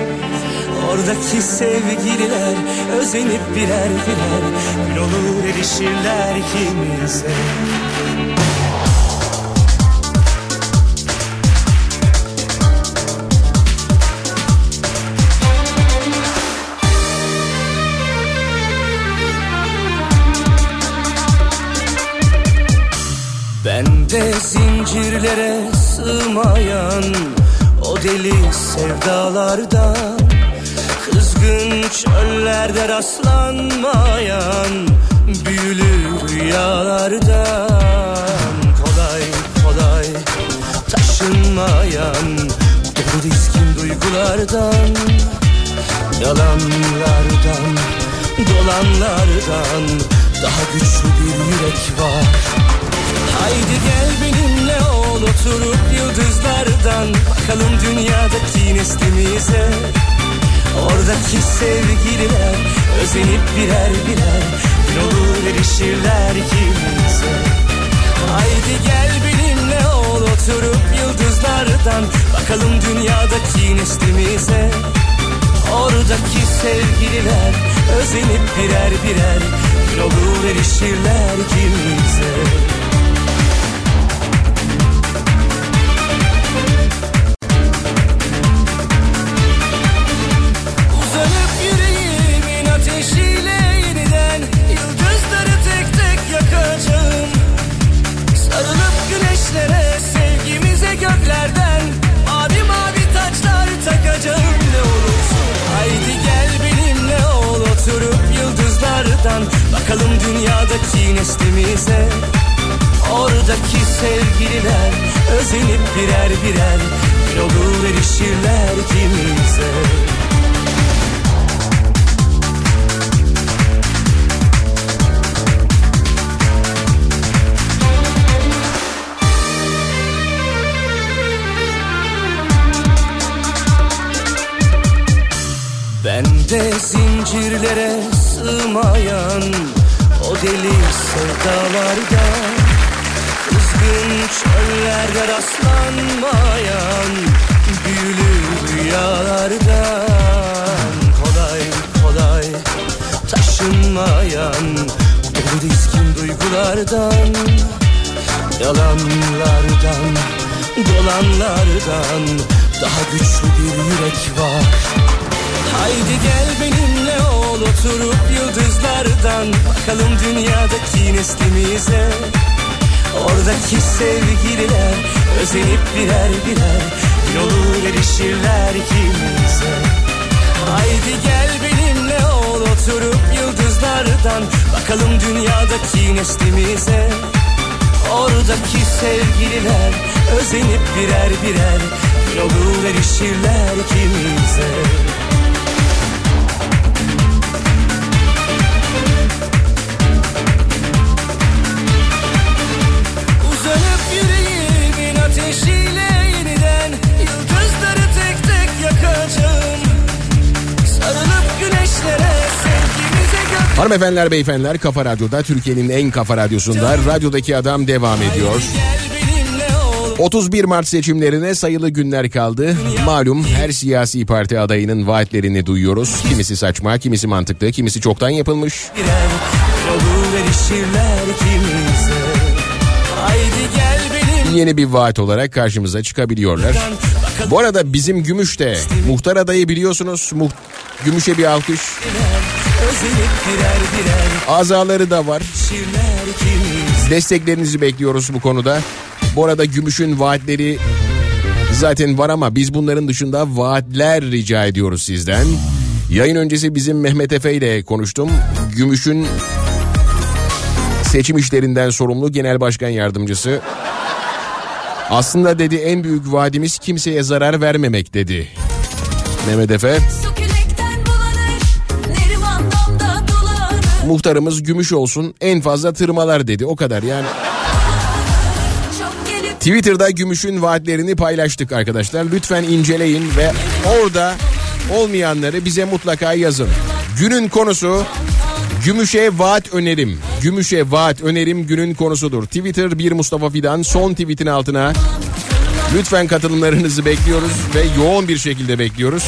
Oradaki sevgililer özenip birer birer Gün olur erişirler ikimize zincirlere sığmayan o deli sevdalardan Kızgın çöllerde rastlanmayan büyülü rüyalardan. Kolay kolay taşınmayan dolu diskin duygulardan Yalanlardan, dolanlardan daha güçlü bir yürek var. Haydi gel benimle ol oturup yıldızlardan Bakalım dünyadaki neslimize. Oradaki sevgililer özenip birer birer Gün olur erişirler ikimize. Haydi gel benimle ol oturup yıldızlardan Bakalım dünyadaki neslimize. Oradaki sevgililer özenip birer birer Gün olur erişirler ikimize Bakalım dünyadaki neslimize Oradaki sevgililer özenip birer birer Bir olur erişirler ikimize Bende zincirlere sığmayan o deli sevdalarda Kızgın çöllerde rastlanmayan büyülü rüyalardan Kolay kolay taşınmayan dolu diskin duygulardan Yalanlardan, dolanlardan daha güçlü bir yürek var. Haydi gel benimle ol oturup yıldızlardan Bakalım dünyadaki neslimize. Oradaki sevgililer özenip birer birer Gün olur erişirler ikimize. Haydi gel benimle ol oturup yıldızlardan Bakalım dünyadaki neslimize. Oradaki sevgililer özenip birer birer Gün olur erişirler ikimize Hanımefendiler beyefendiler Kafa Radyo'da Türkiye'nin en kafa radyosunda radyodaki adam devam ediyor. Gel benimle ol 31 Mart seçimlerine sayılı günler kaldı. Malum her siyasi parti adayının vaatlerini duyuyoruz. Kimisi saçma, kimisi mantıklı, kimisi çoktan yapılmış. Yeni bir vaat olarak karşımıza çıkabiliyorlar. Bu arada bizim Gümüş'te muhtar adayı biliyorsunuz. Muht Gümüş'e bir alkış. Azaları da var. Desteklerinizi bekliyoruz bu konuda. Bu arada Gümüş'ün vaatleri zaten var ama biz bunların dışında vaatler rica ediyoruz sizden. Yayın öncesi bizim Mehmet Efe ile konuştum. Gümüş'ün seçim işlerinden sorumlu genel başkan yardımcısı. Aslında dedi en büyük vaadimiz kimseye zarar vermemek dedi. Mehmet Efe. Muhtarımız gümüş olsun en fazla tırmalar dedi o kadar yani. Twitter'da Gümüş'ün vaatlerini paylaştık arkadaşlar. Lütfen inceleyin ve orada olmayanları bize mutlaka yazın. Günün konusu Gümüş'e vaat önerim. Gümüş'e vaat önerim günün konusudur. Twitter bir Mustafa Fidan son tweetin altına Lütfen katılımlarınızı bekliyoruz ve yoğun bir şekilde bekliyoruz.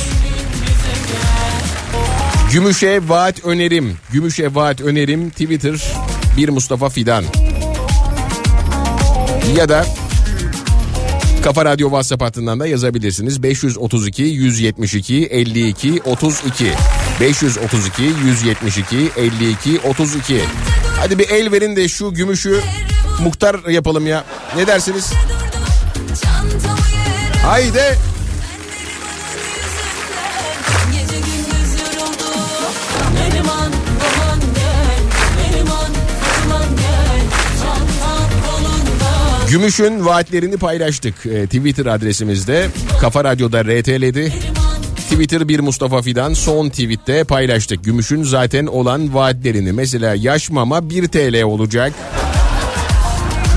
Gümüşe vaat önerim. Gümüşe vaat önerim Twitter bir Mustafa Fidan. Ya da Kafa Radyo WhatsApp hattından da yazabilirsiniz. 532 172 52 32 532 172 52 32 Hadi bir el verin de şu gümüşü muhtar yapalım ya. Ne dersiniz? Haydi. Gümüş'ün vaatlerini paylaştık. Ee, Twitter adresimizde Kafa Radyo'da RT'ledi. Twitter bir Mustafa Fidan son tweette paylaştık. Gümüş'ün zaten olan vaatlerini mesela yaş mama 1 TL olacak.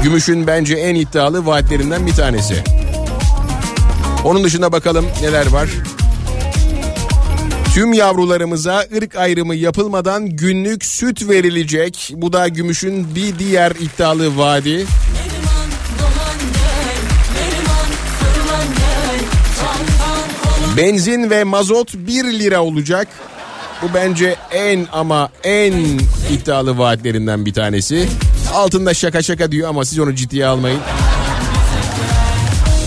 Gümüş'ün bence en iddialı vaatlerinden bir tanesi. Onun dışında bakalım neler var. Tüm yavrularımıza ırk ayrımı yapılmadan günlük süt verilecek. Bu da Gümüş'ün bir diğer iddialı vaadi. Benzin ve mazot 1 lira olacak. Bu bence en ama en iddialı vaatlerinden bir tanesi. Altında şaka şaka diyor ama siz onu ciddiye almayın.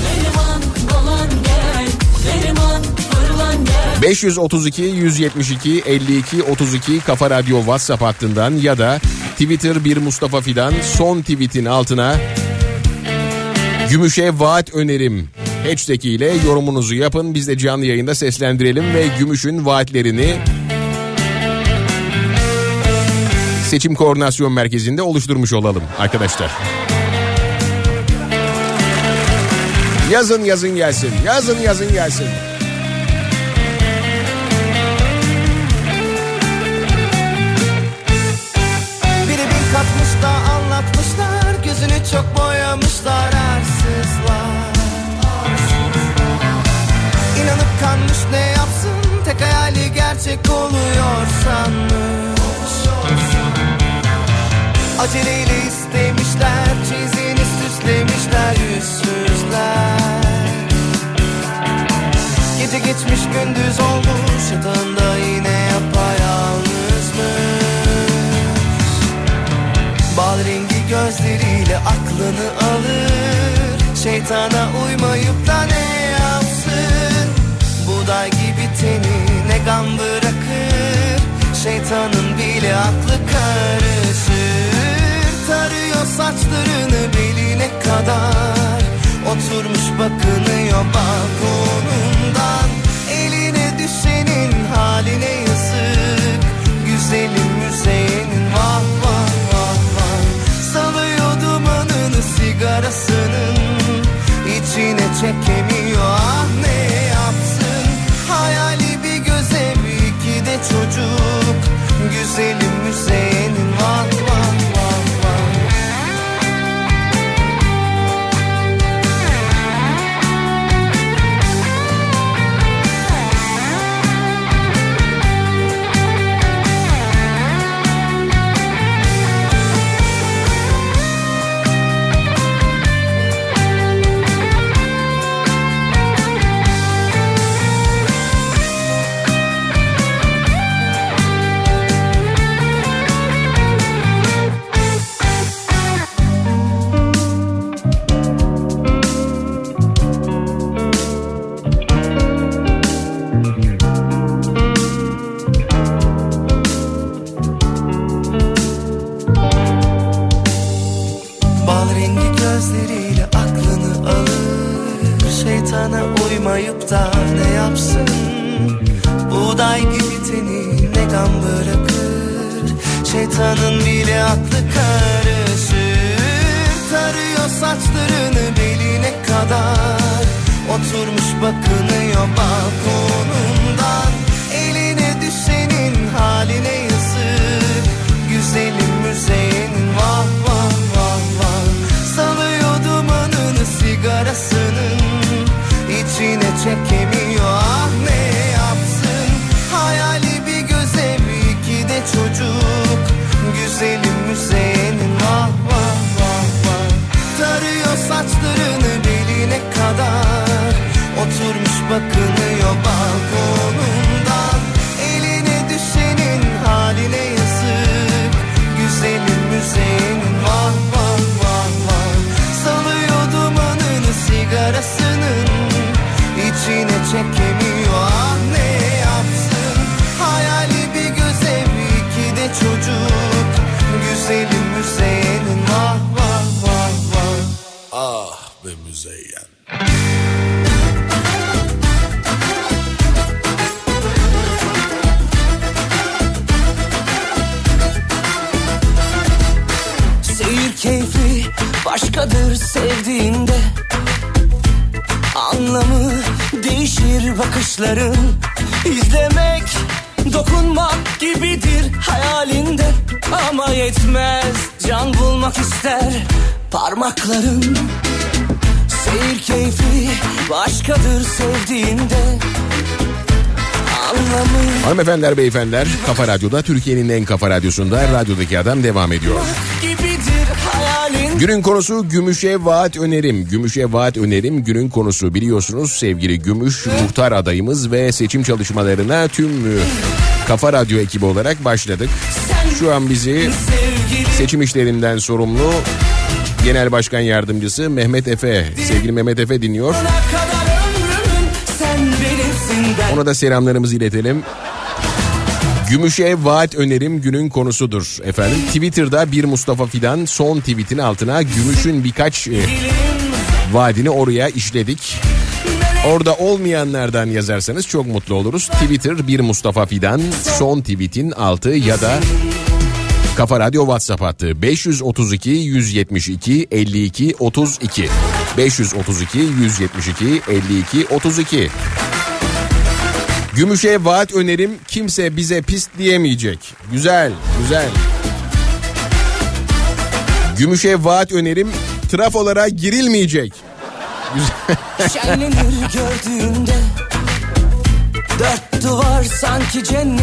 Neriman dolan gel Neriman fırlan gel 532 172 52 32 Kafa Radyo WhatsApp hattından ya da Twitter bir Mustafa Fidan son tweetin altına Gümüş'e vaat önerim hashtag ile yorumunuzu yapın. Biz de canlı yayında seslendirelim ve Gümüş'ün vaatlerini seçim koordinasyon merkezinde oluşturmuş olalım arkadaşlar. Yazın yazın gelsin. Yazın yazın gelsin. Biri bin katmış da anlatmışlar Gözünü çok boyamışlar arsızlar Kanmış ne yapsın? Tek hayali gerçek oluyor sanmış. Aceleyle istemişler Çizini süslemişler yüzsüzler Gece geçmiş gündüz olmuş Yatağında yine yapayalnızmış Bal rengi gözleriyle aklını alır. Şeytana uymayıp da ne yapsın Buğday gibi teni ne gam bırakır? Şeytanın bile aklı karışır. Tarıyor saçlarını beline kadar. Oturmuş bakınıyor balkonundan Eline düşenin haline yazık. Güzelim müzeyenin vah vah vah vah. Salıyor dumanını sigarasının. İçine çekemiyor. Ah çocuk. Güzelim müzeyenin Hanımefendiler beyefendiler Kafa Radyo'da Türkiye'nin en kafa radyosunda radyodaki adam devam ediyor. Günün konusu Gümüş'e vaat önerim. Gümüş'e vaat önerim günün konusu biliyorsunuz sevgili Gümüş muhtar adayımız ve seçim çalışmalarına tüm Kafa Radyo ekibi olarak başladık. Şu an bizi seçim işlerinden sorumlu Genel Başkan Yardımcısı Mehmet Efe, sevgili Mehmet Efe dinliyor. Ona da selamlarımızı iletelim. Gümüş'e vaat önerim günün konusudur efendim. Twitter'da bir Mustafa Fidan son tweetin altına Gümüş'ün birkaç e, vaadini oraya işledik. Orada olmayanlardan yazarsanız çok mutlu oluruz. Twitter bir Mustafa Fidan son tweetin altı ya da Kafa Radyo WhatsApp hattı 532 172 52 32 532 172 52 32 Gümüş'e vaat önerim kimse bize pis diyemeyecek. Güzel, güzel. Gümüş'e vaat önerim trafolara girilmeyecek. Cennet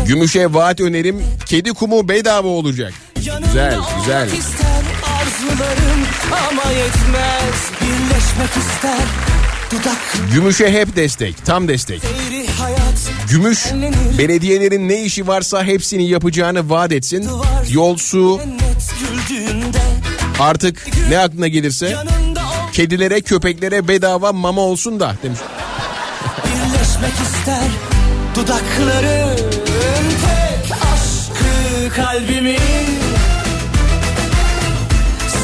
Gümüş'e vaat önerim kedi kumu bedava olacak. Güzel, güzel. Gümüş'e hep destek, tam destek. hayat Gümüş belediyelerin ne işi varsa hepsini yapacağını vaat etsin. Yol, su artık ne aklına gelirse kedilere köpeklere bedava mama olsun da demiş. birleşmek ister Dudakların tek aşkı kalbimin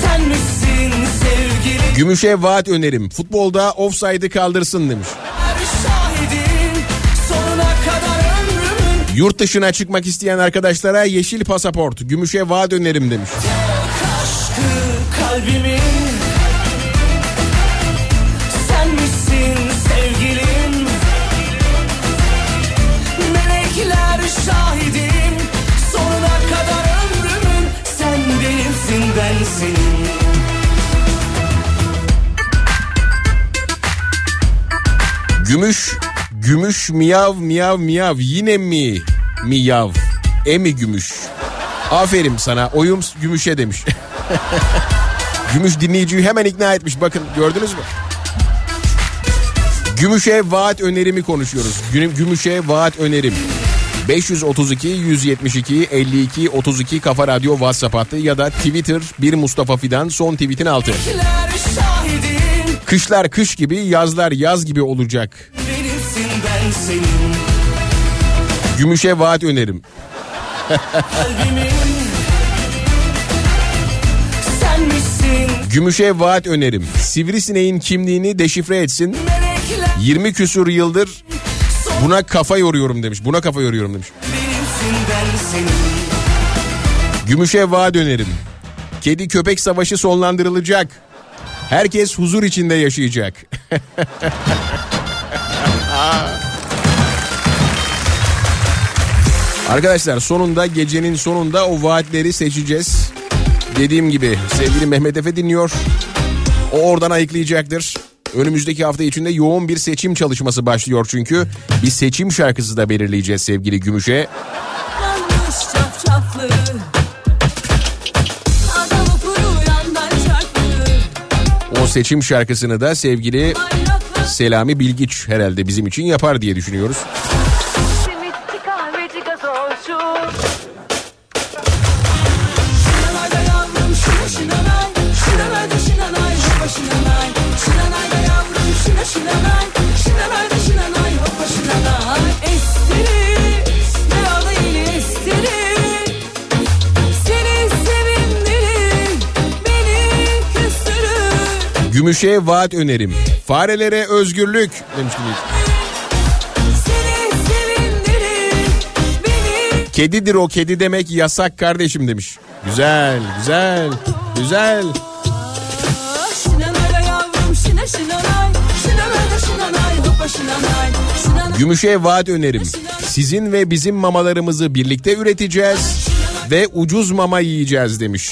Sen misin sevgilim Gümüş'e vaat önerim. Futbolda offside'ı kaldırsın demiş. Yurt dışına çıkmak isteyen arkadaşlara yeşil pasaport, gümüşe vaat önerim demiş. aşkı Gümüş, gümüş miyav miyav miyav yine mi miyav? E mi gümüş? Aferin sana oyum gümüşe demiş. Gümüş dinleyiciyi hemen ikna etmiş bakın gördünüz mü? Gümüşe vaat önerimi konuşuyoruz. Güm- Gümüşe vaat önerim. 532 172 52 32 Kafa Radyo WhatsApp hattı ya da Twitter bir Mustafa Fidan son tweetin altı. Kışlar kış gibi yazlar yaz gibi olacak. Senin Gümüşe vaat önerim. Gümüşe vaat önerim. Sivrisineğin kimliğini deşifre etsin. melekler 20 küsur yıldır buna kafa yoruyorum demiş. Buna kafa yoruyorum demiş. Gümüşe vaat önerim. Kedi köpek savaşı sonlandırılacak. Herkes huzur içinde yaşayacak. Arkadaşlar sonunda gecenin sonunda o vaatleri seçeceğiz. Dediğim gibi sevgili Mehmet Efe dinliyor. O oradan ayıklayacaktır. Önümüzdeki hafta içinde yoğun bir seçim çalışması başlıyor çünkü. Bir seçim şarkısı da belirleyeceğiz sevgili Gümüş'e. O seçim şarkısını da sevgili Selami Bilgiç herhalde bizim için yapar diye düşünüyoruz. Gümüşe vaat önerim. Farelere özgürlük demiş dinleyici. Kedidir o kedi demek yasak kardeşim demiş. Güzel güzel güzel. Gümüşe vaat önerim. Sizin ve bizim mamalarımızı birlikte üreteceğiz ve ucuz mama yiyeceğiz demiş.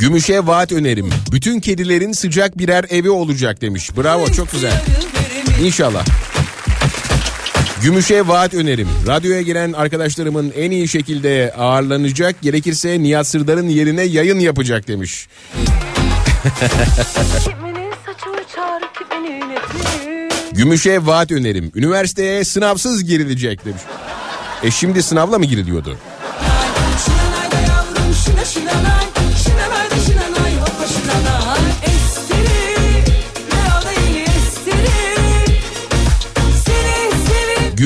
Gümüşe vaat önerim. Bütün kedilerin sıcak birer evi olacak demiş. Bravo çok güzel. İnşallah. Gümüşe vaat önerim. Radyoya gelen arkadaşlarımın en iyi şekilde ağırlanacak. Gerekirse Nihat Sırdar'ın yerine yayın yapacak demiş. Gümüşe vaat önerim. Üniversiteye sınavsız girilecek demiş. E şimdi sınavla mı giriliyordu?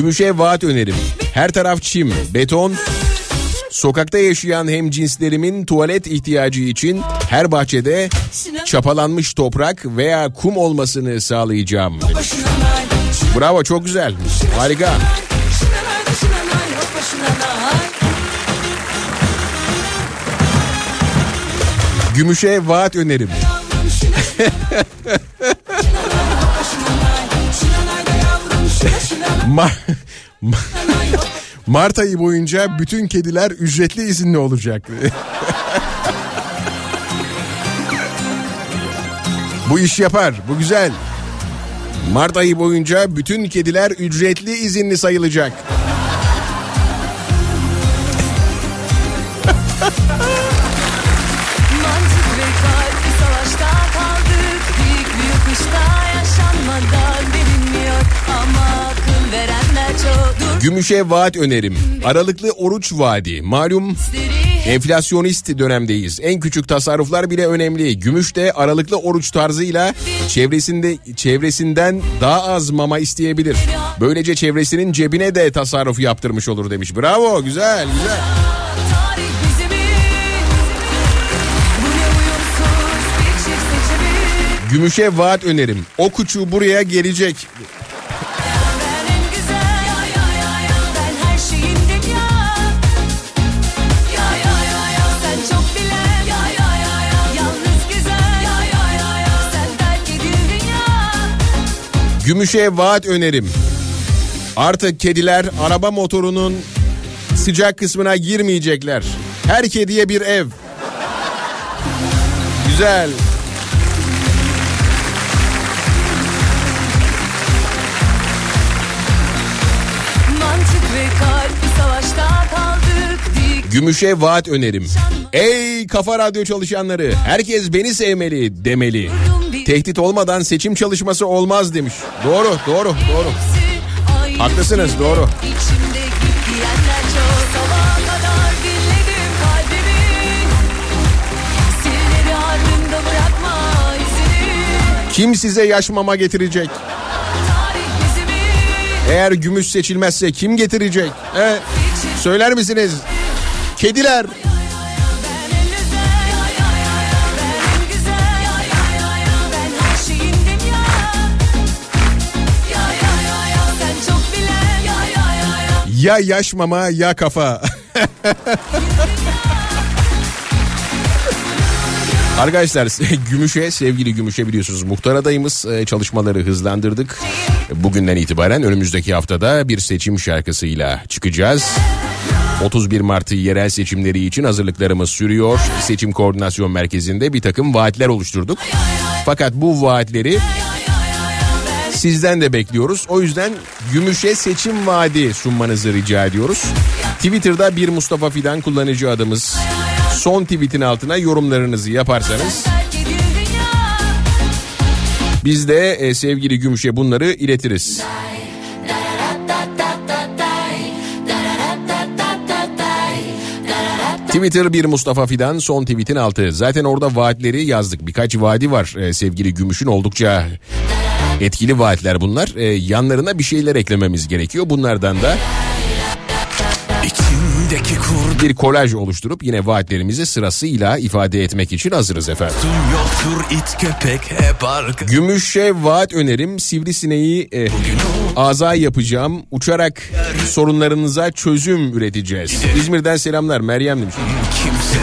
Gümüşe vaat önerim. Her taraf çim, beton. Sokakta yaşayan hem cinslerimin tuvalet ihtiyacı için her bahçede çapalanmış toprak veya kum olmasını sağlayacağım. Bravo çok güzel. Harika. Gümüşe vaat önerim. şinanay Ma- Ma- Mart ayı boyunca bütün kediler ücretli izinli olacak. bu iş yapar. Bu güzel. Mart ayı boyunca bütün kediler ücretli izinli sayılacak. Gümüşe vaat önerim. Aralıklı oruç vaadi. Malum enflasyonist dönemdeyiz. En küçük tasarruflar bile önemli. Gümüş de aralıklı oruç tarzıyla çevresinde çevresinden daha az mama isteyebilir. Böylece çevresinin cebine de tasarruf yaptırmış olur demiş. Bravo güzel güzel. Gümüşe vaat önerim. O kuçu buraya gelecek. Gümüşe vaat önerim. Artık kediler araba motorunun sıcak kısmına girmeyecekler. Her kediye bir ev. Güzel. Gümüşe vaat önerim. Ey kafa radyo çalışanları herkes beni sevmeli demeli. Tehdit olmadan seçim çalışması olmaz demiş. Doğru doğru doğru. Haklısınız, doğru. Kim size yaş mama getirecek? Eğer gümüş seçilmezse kim getirecek? He? Söyler misiniz? Kediler. Ben ya ya Ya yaş mama ya kafa. Arkadaşlar Gümüş'e sevgili Gümüş'e biliyorsunuz muhtar adayımız e, çalışmaları hızlandırdık. Bugünden itibaren önümüzdeki haftada bir seçim şarkısıyla çıkacağız. 31 Mart yerel seçimleri için hazırlıklarımız sürüyor. Seçim Koordinasyon Merkezi'nde bir takım vaatler oluşturduk. Fakat bu vaatleri sizden de bekliyoruz. O yüzden Gümüş'e seçim vaadi sunmanızı rica ediyoruz. Twitter'da bir Mustafa Fidan kullanıcı adımız. Son tweetin altına yorumlarınızı yaparsanız biz de e, sevgili Gümüş'e bunları iletiriz. Twitter bir Mustafa Fidan son tweetin altı. Zaten orada vaatleri yazdık. Birkaç vaadi var e, sevgili Gümüş'ün oldukça etkili vaatler bunlar. E, yanlarına bir şeyler eklememiz gerekiyor. Bunlardan da bir kolaj oluşturup yine vaatlerimizi sırasıyla ifade etmek için hazırız efendim. yoktur it köpek hep arka Gümüş'e vaat önerim sivrisineği e, aza yapacağım. Uçarak sorunlarınıza çözüm üreteceğiz. İzmir'den selamlar Meryem demiş. kimse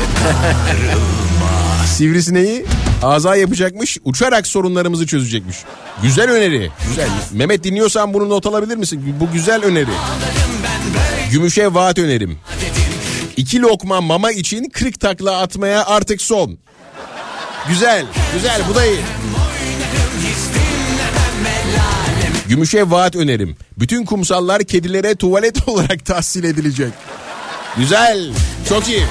Sivrisineği aza yapacakmış uçarak sorunlarımızı çözecekmiş. Güzel öneri. Güzel. Mehmet dinliyorsan bunu not alabilir misin? Bu güzel öneri. Gümüş'e vaat önerim. İki lokma mama için 40 takla atmaya artık son. Güzel, güzel bu da iyi. Gümüş'e vaat önerim. Bütün kumsallar kedilere tuvalet olarak tahsil edilecek. Güzel, çok iyi.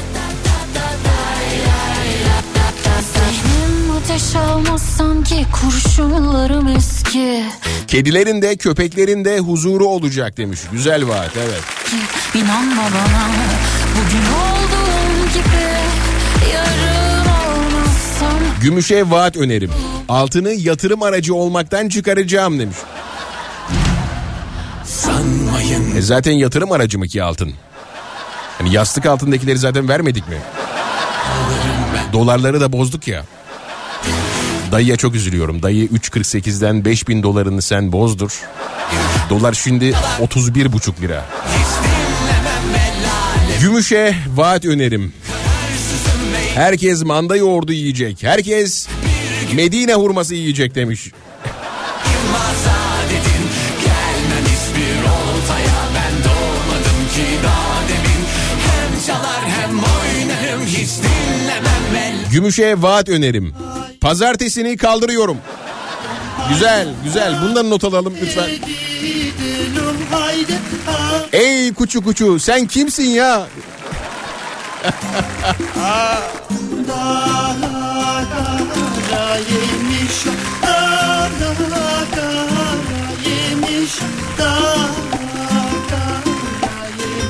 Ateş almaz sanki kurşunlarım eski Kedilerin de köpeklerin de huzuru olacak demiş. Güzel vaat evet. İnanma bana bugün olduğum gibi yarın olmazsam Gümüş'e vaat önerim. Altını yatırım aracı olmaktan çıkaracağım demiş. sanmayın E zaten yatırım aracı mı ki altın? Hani yastık altındakileri zaten vermedik mi? Dolarları da bozduk ya. Dayıya çok üzülüyorum. Dayı 3.48'den 5000 dolarını sen bozdur. Dolar şimdi 31,5 lira. Gümüş'e vaat önerim. Herkes manda yoğurdu yiyecek. Herkes Medine hurması yiyecek demiş. Gümüş'e vaat önerim. Pazartesini kaldırıyorum. Güzel, güzel. Bundan not alalım lütfen. Ey kuçu kuçu sen kimsin ya?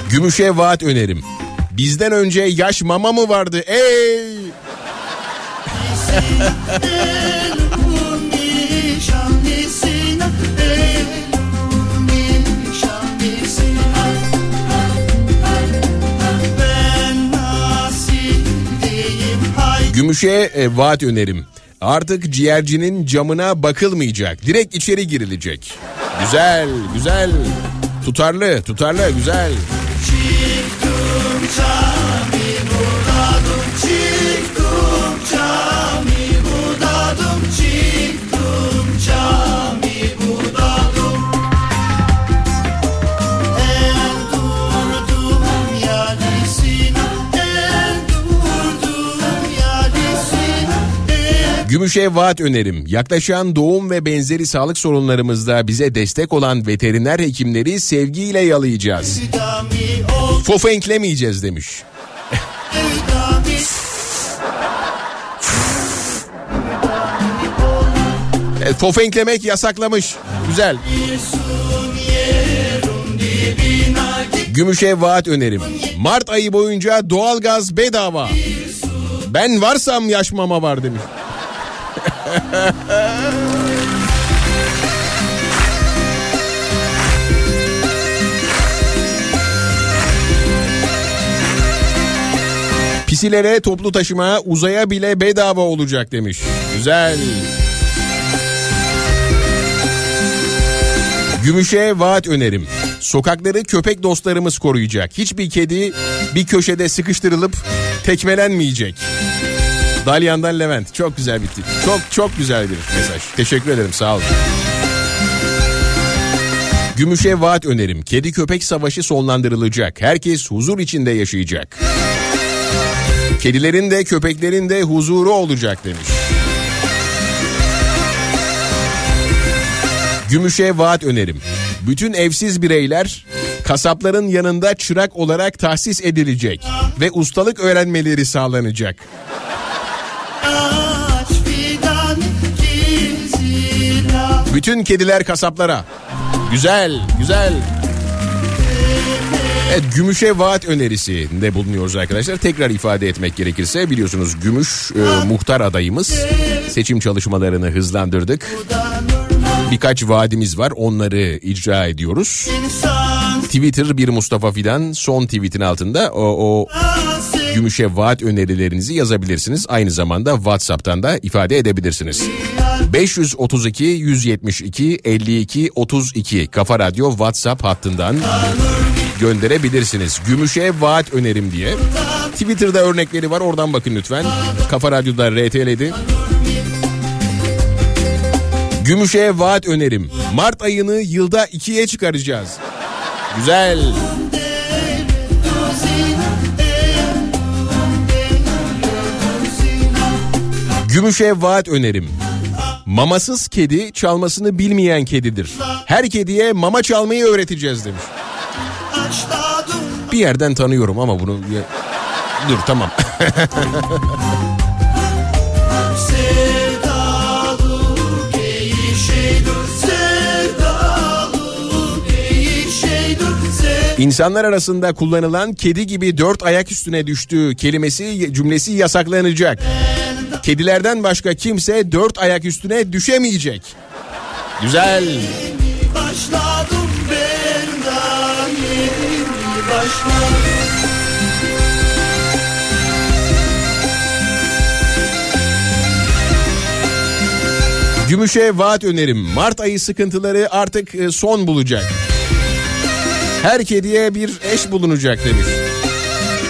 Gümüş'e vaat önerim. Bizden önce yaş mama mı vardı? Ey! Gümüş'e e, vaat önerim. Artık ciğercinin camına bakılmayacak. Direkt içeri girilecek. Güzel, güzel. Tutarlı, tutarlı, güzel. Gümüş'e vaat önerim. Yaklaşan doğum ve benzeri sağlık sorunlarımızda bize destek olan veteriner hekimleri sevgiyle yalayacağız. Fofenklemeyeceğiz demiş. Evet, fofenklemek yasaklamış. Güzel. Gümüş'e vaat önerim. Mart ayı boyunca doğalgaz bedava. Ben varsam yaş mama var demiş. Pisilere toplu taşıma uzaya bile bedava olacak demiş. Güzel. Gümüş'e vaat önerim. Sokakları köpek dostlarımız koruyacak. Hiçbir kedi bir köşede sıkıştırılıp tekmelenmeyecek. Dalyan'dan Levent. Çok güzel bitti. Çok çok güzel bir mesaj. Teşekkür ederim sağ olun. Gümüş'e vaat önerim. Kedi köpek savaşı sonlandırılacak. Herkes huzur içinde yaşayacak. Kedilerin de köpeklerin de huzuru olacak demiş. Gümüş'e vaat önerim. Bütün evsiz bireyler kasapların yanında çırak olarak tahsis edilecek ve ustalık öğrenmeleri sağlanacak. Bütün kediler kasaplara. Güzel, güzel. Evet gümüşe vaat önerisinde bulunuyoruz arkadaşlar. Tekrar ifade etmek gerekirse biliyorsunuz gümüş e, muhtar adayımız. Seçim çalışmalarını hızlandırdık. Birkaç vaadimiz var onları icra ediyoruz. Twitter bir Mustafa Fidan son tweetin altında o, o gümüşe vaat önerilerinizi yazabilirsiniz. Aynı zamanda WhatsApp'tan da ifade edebilirsiniz. 532 172 52 32 Kafa Radyo WhatsApp hattından gönderebilirsiniz. Gümüşe vaat önerim diye. Twitter'da örnekleri var oradan bakın lütfen. Kafa Radyo'da RTL'di. Gümüşe vaat önerim. Mart ayını yılda ikiye çıkaracağız. Güzel. Gümüşe vaat önerim. Mamasız kedi çalmasını bilmeyen kedidir. Her kediye mama çalmayı öğreteceğiz demiş. Bir yerden tanıyorum ama bunu... Dur tamam. İnsanlar arasında kullanılan kedi gibi dört ayak üstüne düştüğü kelimesi cümlesi yasaklanacak. Kedilerden başka kimse dört ayak üstüne düşemeyecek. Güzel. Başladım ben daha yeni başladım. Gümüşe vaat önerim. Mart ayı sıkıntıları artık e, son bulacak. Her kediye bir eş bulunacak demiş.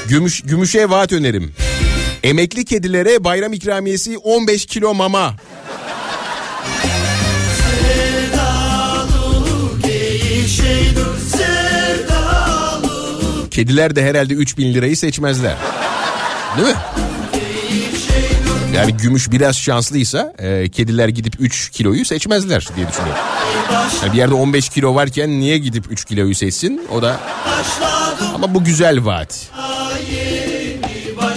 Gümüş, gümüşe vaat önerim. Emekli kedilere bayram ikramiyesi 15 kilo mama. Kediler de herhalde 3000 lirayı seçmezler. Değil mi? Yani gümüş biraz şanslıysa e, kediler gidip 3 kiloyu seçmezler diye düşünüyorum. Yani bir yerde 15 kilo varken niye gidip 3 kiloyu seçsin? O da ama bu güzel vaat.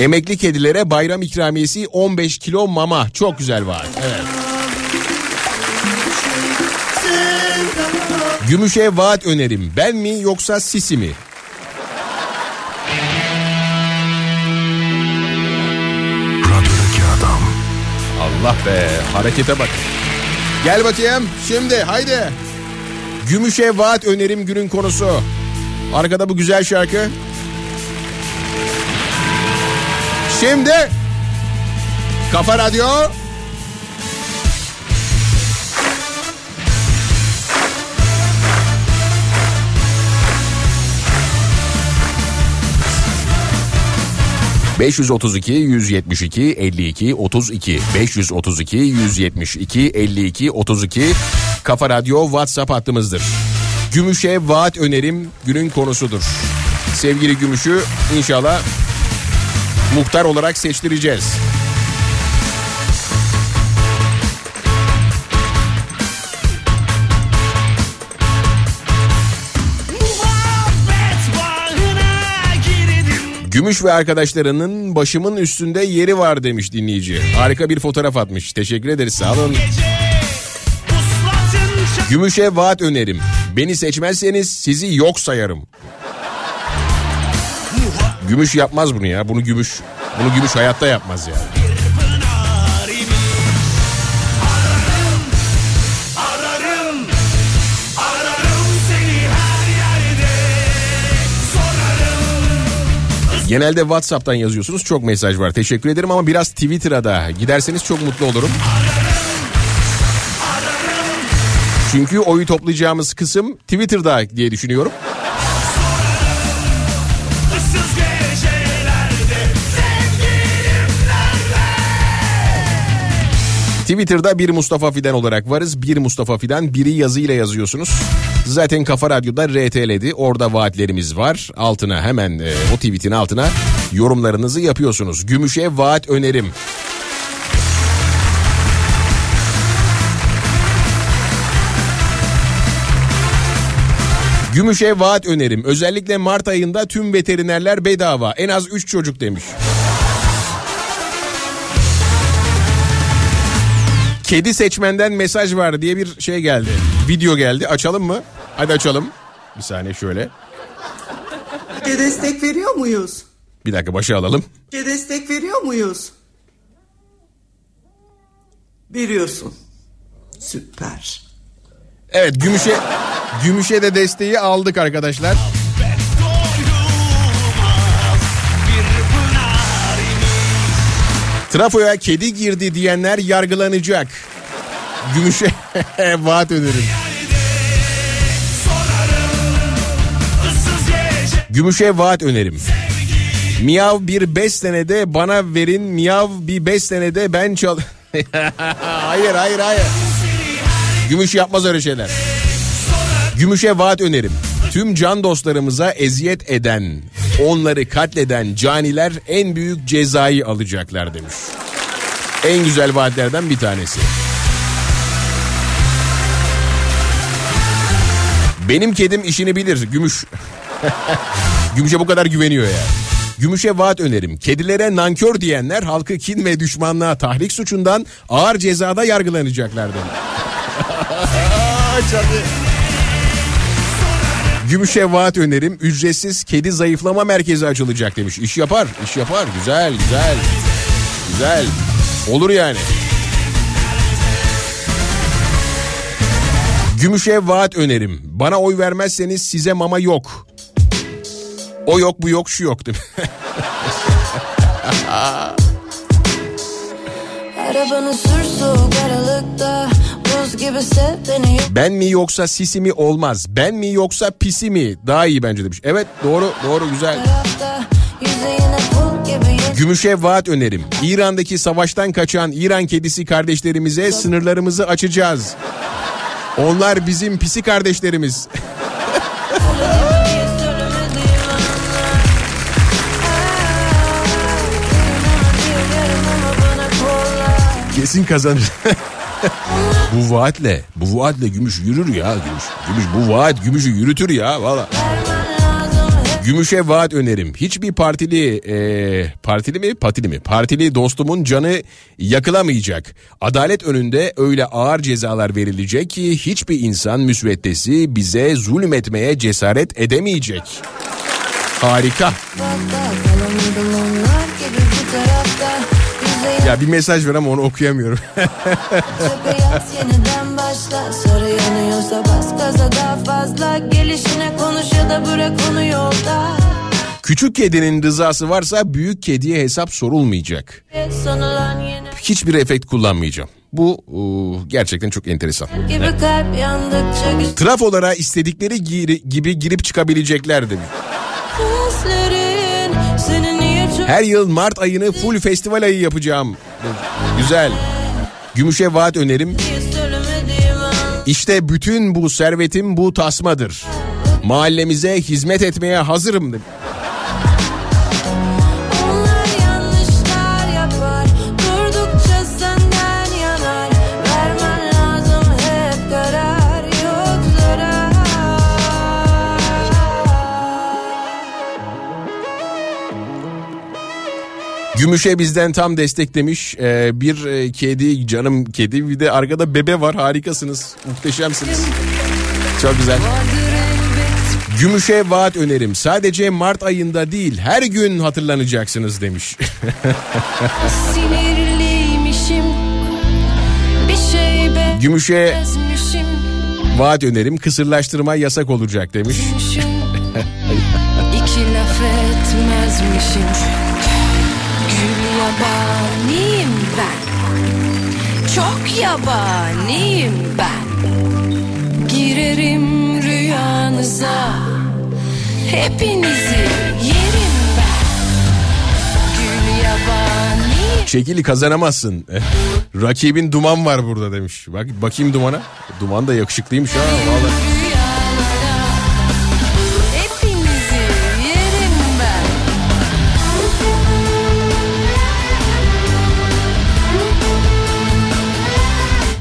Emekli kedilere bayram ikramiyesi 15 kilo mama. Çok güzel vaat. Evet. Gümüşe vaat önerim. Ben mi yoksa Sisi mi? Radyodaki adam. Allah be harekete bak. Gel bakayım şimdi haydi. Gümüşe vaat önerim günün konusu. Arkada bu güzel şarkı. Şimdi Kafa Radyo ...532 172 52 32 532 172 52 32 Kafa Radyo WhatsApp hattımızdır. Gümüşe vaat önerim günün konusudur. Sevgili Gümüş'ü inşallah muhtar olarak seçtireceğiz. Gümüş ve arkadaşlarının başımın üstünde yeri var demiş dinleyici. Harika bir fotoğraf atmış. Teşekkür ederiz sağ olun. Gümüşe vaat önerim. Beni seçmezseniz sizi yok sayarım. Gümüş yapmaz bunu ya. Bunu gümüş. Bunu gümüş hayatta yapmaz ya. Sorarım Genelde WhatsApp'tan yazıyorsunuz. Çok mesaj var. Teşekkür ederim ama biraz Twitter'a da giderseniz çok mutlu olurum. Çünkü oyu toplayacağımız kısım Twitter'da diye düşünüyorum. Twitter'da bir Mustafa Fidan olarak varız. Bir Mustafa Fidan biri yazıyla yazıyorsunuz. Zaten Kafa Radyo'da RTL'di. Orada vaatlerimiz var. Altına hemen e, o tweetin altına yorumlarınızı yapıyorsunuz. Gümüşe vaat önerim. Gümüşe vaat önerim. Özellikle Mart ayında tüm veterinerler bedava. En az 3 çocuk demiş. Kedi seçmenden mesaj var diye bir şey geldi. Video geldi. Açalım mı? Hadi açalım. Bir saniye şöyle. İşe destek veriyor muyuz? Bir dakika başa alalım. İşe destek veriyor muyuz? Veriyorsun. Süper. Evet Gümüş'e Gümüş'e de desteği aldık arkadaşlar. Trafoya kedi girdi diyenler yargılanacak. Gümüş'e vaat önerim. Gümüş'e vaat önerim. Miyav bir 5 senede bana verin. Miyav bir 5 senede ben çal... hayır hayır hayır. Gümüş yapmaz öyle şeyler. Gümüş'e vaat önerim. Tüm can dostlarımıza eziyet eden, onları katleden caniler en büyük cezayı alacaklar demiş. En güzel vaatlerden bir tanesi. Benim kedim işini bilir Gümüş. Gümüş'e bu kadar güveniyor ya. Gümüş'e vaat önerim. Kedilere nankör diyenler halkı kin ve düşmanlığa tahrik suçundan ağır cezada yargılanacaklar demiş. Gümüş'e vaat önerim. Ücretsiz kedi zayıflama merkezi açılacak demiş. İş yapar, iş yapar. Güzel, güzel. Güzel. Olur yani. Gümüş'e vaat önerim. Bana oy vermezseniz size mama yok. O yok bu yok şu yok değil mi? Arabanı sür soğuk aralıkta Buz gibi sev beni Ben mi yoksa sisi mi olmaz. Ben mi yoksa pisi mi daha iyi bence demiş. Evet doğru doğru güzel. tarafta Gümüş'e vaat önerim. İran'daki savaştan kaçan İran kedisi kardeşlerimize sınırlarımızı açacağız. Onlar bizim pisi kardeşlerimiz. Kesin kazanır. bu vaatle, bu vaatle gümüş yürür ya gümüş. Gümüş bu vaat gümüşü yürütür ya valla. Gümüşe vaat önerim. Hiçbir partili, e, partili mi, patili mi? Partili dostumun canı yakılamayacak. Adalet önünde öyle ağır cezalar verilecek ki hiçbir insan müsveddesi bize zulmetmeye cesaret edemeyecek. Harika. Kalamıyordum Ya bir mesaj ver ama onu okuyamıyorum. tepe yat yeniden başla Sarı yanıyorsa bas gaza daha fazla Gelişine konuş ya da bırak onu yolda Küçük kedinin rızası varsa büyük kediye hesap sorulmayacak. Hiçbir efekt kullanmayacağım. Bu ıı, gerçekten çok enteresan. gibi kalp yandıkça Trafolara istedikleri giri- gibi girip çıkabilecekler demiş. Her yıl Mart ayını full festival ayı yapacağım. Güzel. Gümüşe vaat önerim. İşte bütün bu servetim bu tasmadır. Mahallemize hizmet etmeye hazırım demiş. Gümüşe bizden tam destek demiş. Ee, bir e, kedi canım kedi bir de arkada bebe var harikasınız muhteşemsiniz. Çok güzel. Gümüşe vaat önerim. Sadece Mart ayında değil her gün hatırlanacaksınız demiş. Şey Gümüşe vaat önerim. Kısırlaştırma yasak olacak demiş. İki laf etmezmişim ben Çok yabaniyim ben Girerim rüyanıza Hepinizi yerim ben Gül yabani Çekili kazanamazsın. Rakibin duman var burada demiş. Bak bakayım dumana. Duman da yakışıklıymış ha vallahi.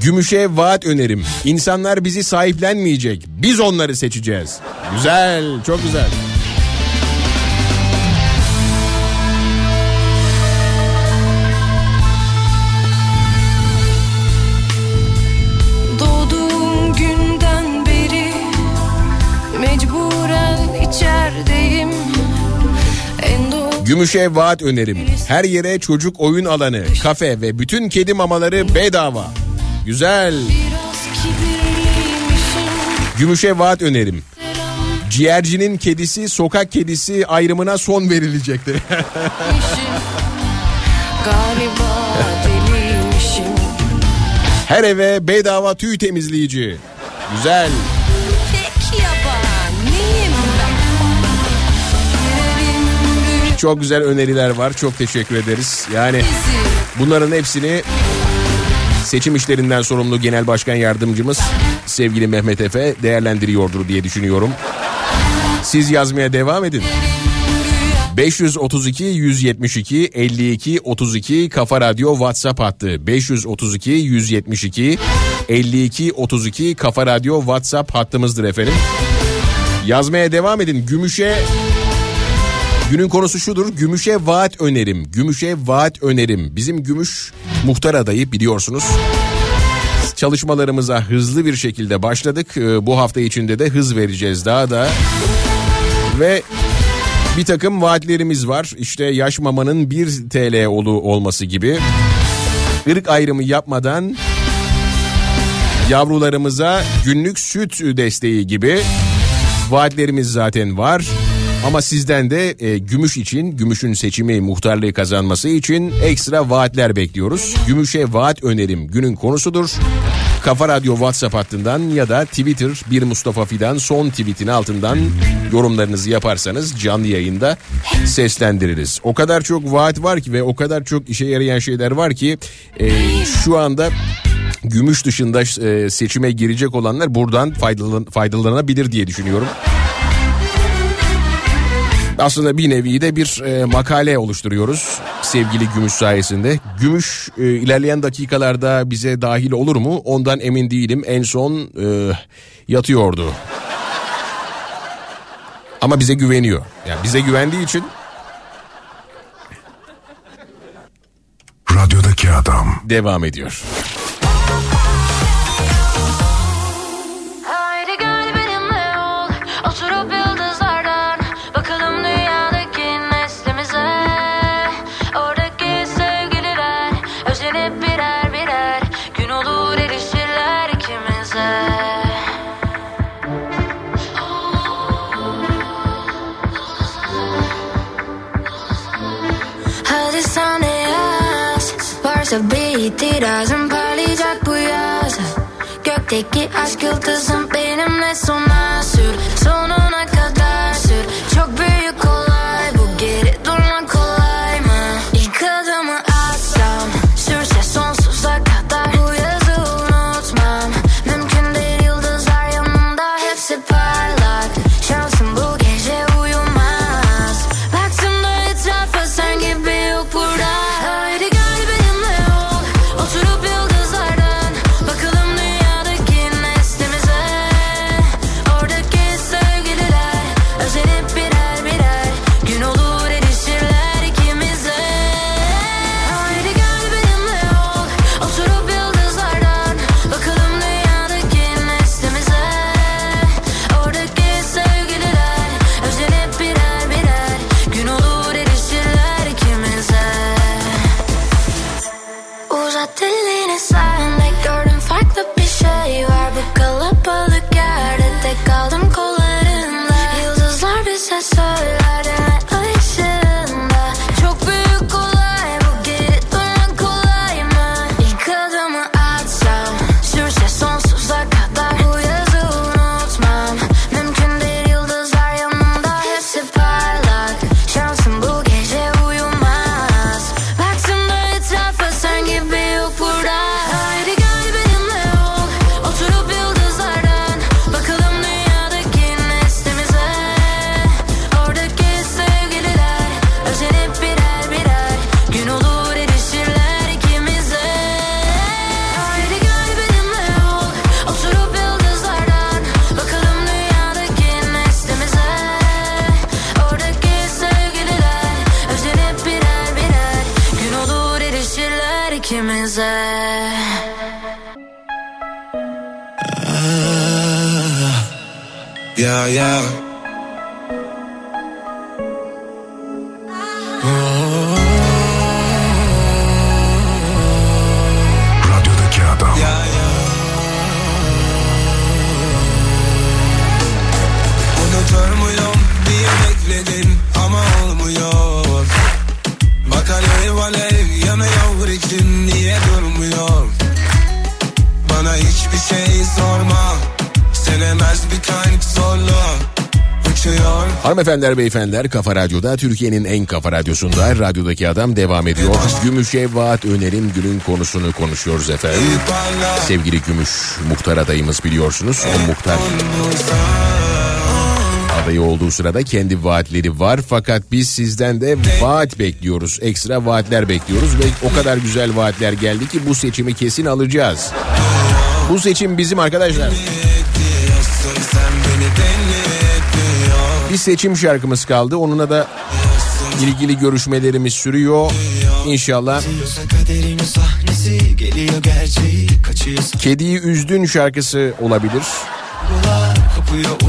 Gümüşe vaat önerim. İnsanlar bizi sahiplenmeyecek. Biz onları seçeceğiz. Güzel, çok güzel. Gümüşe vaat önerim. Her yere çocuk oyun alanı, kafe ve bütün kedi mamaları bedava. Güzel. Gümüşe vaat önerim. Ciğercinin kedisi sokak kedisi ayrımına son verilecektir. Her eve bedava tüy temizleyici. Güzel. Çok güzel öneriler var. Çok teşekkür ederiz. Yani bunların hepsini seçim işlerinden sorumlu Genel Başkan Yardımcımız sevgili Mehmet Efe değerlendiriyordur diye düşünüyorum. Siz yazmaya devam edin. 532 172 52 32 Kafa Radyo WhatsApp hattı. 532 172 52 32 Kafa Radyo WhatsApp hattımızdır efendim. Yazmaya devam edin. Gümüşe Günün konusu şudur. Gümüşe vaat önerim. Gümüşe vaat önerim. Bizim Gümüş muhtar adayı biliyorsunuz. Çalışmalarımıza hızlı bir şekilde başladık. Ee, Bu hafta içinde de hız vereceğiz daha da. Ve bir takım vaatlerimiz var. İşte yaş mamanın 1 TL olu olması gibi. Irk ayrımı yapmadan yavrularımıza günlük süt desteği gibi vaatlerimiz zaten var. Ama sizden de e, gümüş için, gümüşün seçimi muhtarlığı kazanması için ekstra vaatler bekliyoruz. Gümüşe vaat önerim günün konusudur. Kafa Radyo WhatsApp hattından ya da Twitter bir Mustafa Fidan son tweetin altından yorumlarınızı yaparsanız canlı yayında seslendiririz. O kadar çok vaat var ki ve o kadar çok işe yarayan şeyler var ki e, şu anda gümüş dışında e, seçime girecek olanlar buradan faydalan, faydalanabilir diye düşünüyorum. Aslında bir nevi de bir e, makale oluşturuyoruz sevgili Gümüş sayesinde. Gümüş e, ilerleyen dakikalarda bize dahil olur mu? Ondan emin değilim. En son e, yatıyordu. Ama bize güveniyor. Yani bize güvendiği için Radyodaki adam. devam ediyor. Aşk yıldızım benimle sona Yeah, Hanımefendiler beyefendiler Kafa Radyo'da Türkiye'nin en kafa radyosunda radyodaki adam devam ediyor. Gümüş'e vaat önerim günün konusunu konuşuyoruz efendim. Sevgili Gümüş muhtar adayımız biliyorsunuz. O muhtar adayı olduğu sırada kendi vaatleri var. Fakat biz sizden de vaat bekliyoruz. Ekstra vaatler bekliyoruz ve o kadar güzel vaatler geldi ki bu seçimi kesin alacağız. Bu seçim bizim arkadaşlar. Bir seçim şarkımız kaldı. Onunla da ilgili görüşmelerimiz sürüyor. İnşallah Kediyi Üzdün şarkısı olabilir.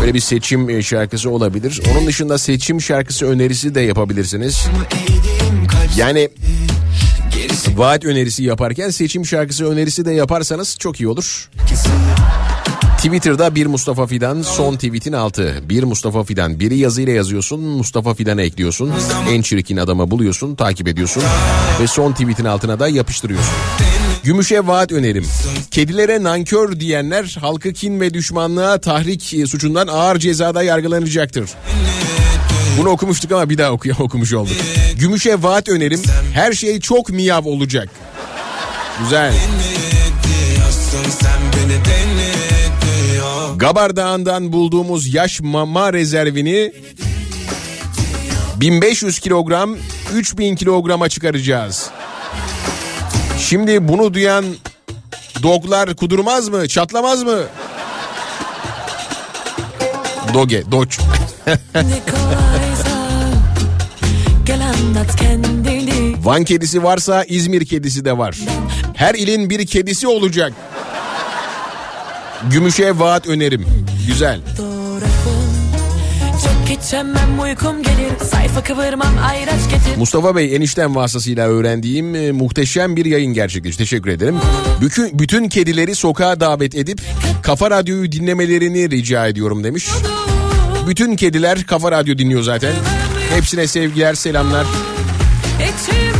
Böyle bir seçim e, şarkısı olabilir. Onun dışında seçim şarkısı önerisi de yapabilirsiniz. Yani vaat önerisi yaparken seçim şarkısı önerisi de yaparsanız çok iyi olur. Twitter'da bir Mustafa Fidan son tweetin altı. Bir Mustafa Fidan biri yazıyla yazıyorsun Mustafa Fidan'a ekliyorsun. En çirkin adamı buluyorsun takip ediyorsun. Ve son tweetin altına da yapıştırıyorsun. Gümüşe vaat önerim. Kedilere nankör diyenler halkı kin ve düşmanlığa tahrik e, suçundan ağır cezada yargılanacaktır. Bunu okumuştuk ama bir daha okuya okumuş olduk. Gümüşe vaat önerim. Her şey çok miyav olacak. Güzel. sen beni denetmiyor Gabar Dağı'ndan bulduğumuz yaş mama rezervini 1500 kilogram 3000 kilograma çıkaracağız. Şimdi bunu duyan doglar kudurmaz mı? Çatlamaz mı? Doge, doç. Van kedisi varsa İzmir kedisi de var. Her ilin bir kedisi olacak. Gümüşe vaat önerim. Güzel. Mustafa Bey enişten vasıtasıyla öğrendiğim e, muhteşem bir yayın gerçekleşti. Teşekkür ederim. Bütün, bütün kedileri sokağa davet edip Kafa Radyo'yu dinlemelerini rica ediyorum demiş. Bütün kediler Kafa Radyo dinliyor zaten. Hepsine sevgiler, selamlar. Bir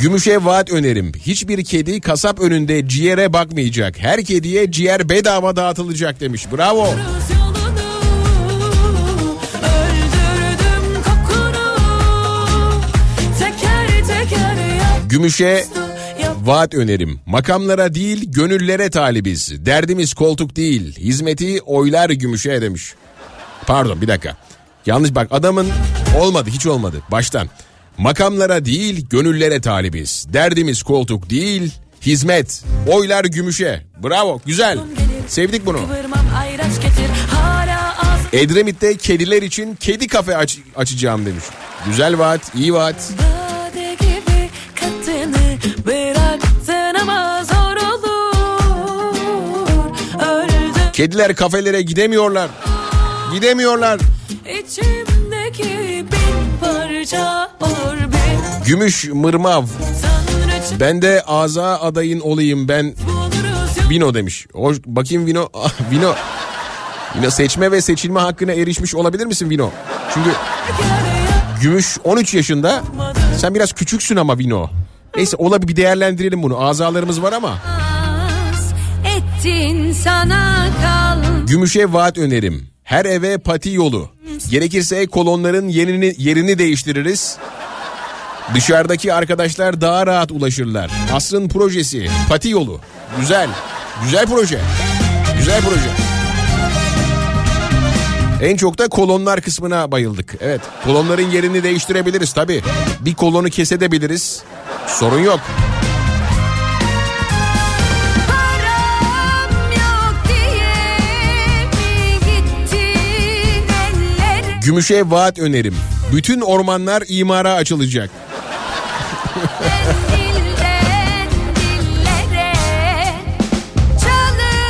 Gümüşe vaat önerim. Hiçbir kedi kasap önünde ciğere bakmayacak. Her kediye ciğer bedava dağıtılacak demiş. Bravo. Gümüşe Vaat önerim. Makamlara değil gönüllere talibiz. Derdimiz koltuk değil. Hizmeti oylar gümüşe demiş. Pardon bir dakika. Yanlış bak adamın olmadı hiç olmadı baştan. Makamlara değil gönüllere talibiz. Derdimiz koltuk değil hizmet. Oylar gümüşe. Bravo güzel. Sevdik bunu. Edremit'te kediler için kedi kafe aç- açacağım demiş. Güzel vaat iyi vaat. Kediler kafelere gidemiyorlar. Gidemiyorlar. içimdeki olur Gümüş mırmav. Ben de Aza adayın olayım ben Vino demiş. O, bakayım Vino. Ah, Vino. Vino seçme ve seçilme hakkına erişmiş olabilir misin Vino? Çünkü Gümüş 13 yaşında. Sen biraz küçüksün ama Vino. Neyse olabilir bir değerlendirelim bunu. Azalarımız var ama. Ettin sana kal Gümüşe vaat önerim. Her eve pati yolu. Gerekirse kolonların yerini, yerini değiştiririz. Dışarıdaki arkadaşlar daha rahat ulaşırlar. Asrın projesi pati yolu. Güzel. Güzel proje. Güzel proje. En çok da kolonlar kısmına bayıldık. Evet kolonların yerini değiştirebiliriz tabi. Bir kolonu kesebiliriz. Sorun yok. Gümüşe vaat önerim. Bütün ormanlar imara açılacak.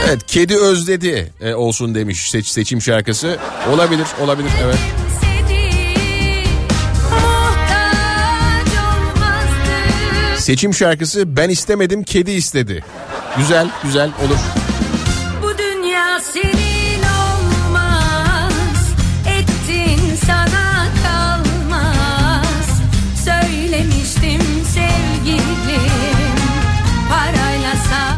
Evet kedi özledi e, olsun demiş seç, seçim şarkısı. Olabilir olabilir evet. Seçim şarkısı ben istemedim kedi istedi. Güzel güzel olur.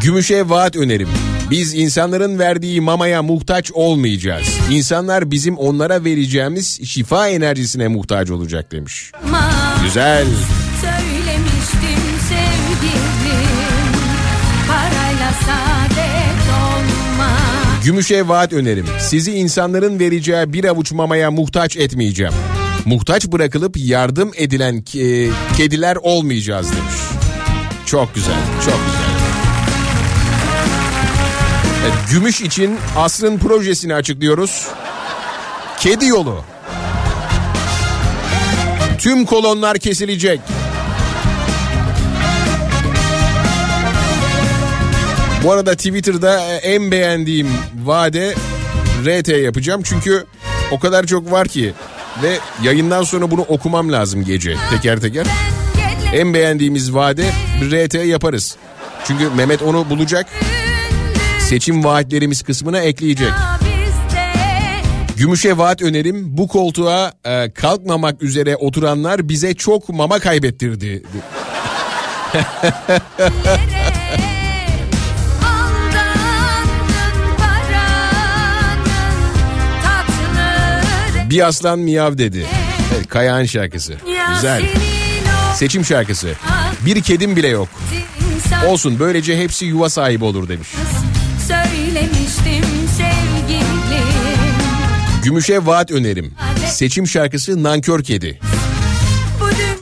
Gümüşe vaat önerim. Biz insanların verdiği mamaya muhtaç olmayacağız. İnsanlar bizim onlara vereceğimiz şifa enerjisine muhtaç olacak demiş. Güzel. Söylemiştim sevgilim Parayla saadet olmaz Gümüşe vaat önerim. Sizi insanların vereceği bir avuç mamaya muhtaç etmeyeceğim. Muhtaç bırakılıp yardım edilen ke- kediler olmayacağız demiş. Çok güzel, çok güzel. Gümüş için asrın projesini açıklıyoruz. Kedi yolu. Tüm kolonlar kesilecek. Bu arada Twitter'da e, en beğendiğim vade RT yapacağım. Çünkü o kadar çok var ki ve yayından sonra bunu okumam lazım gece teker teker. En beğendiğimiz vade RT yaparız. Çünkü Mehmet onu bulacak. Seçim vaatlerimiz kısmına ekleyecek. Gümüşe vaat önerim bu koltuğa e, kalkmamak üzere oturanlar bize çok mama kaybettirdi. Bir aslan miyav dedi. Evet, Kayağın şarkısı. Güzel. Seçim şarkısı. Bir kedim bile yok. Olsun böylece hepsi yuva sahibi olur demiş. Gümüşe vaat önerim. Seçim şarkısı Nankör Kedi.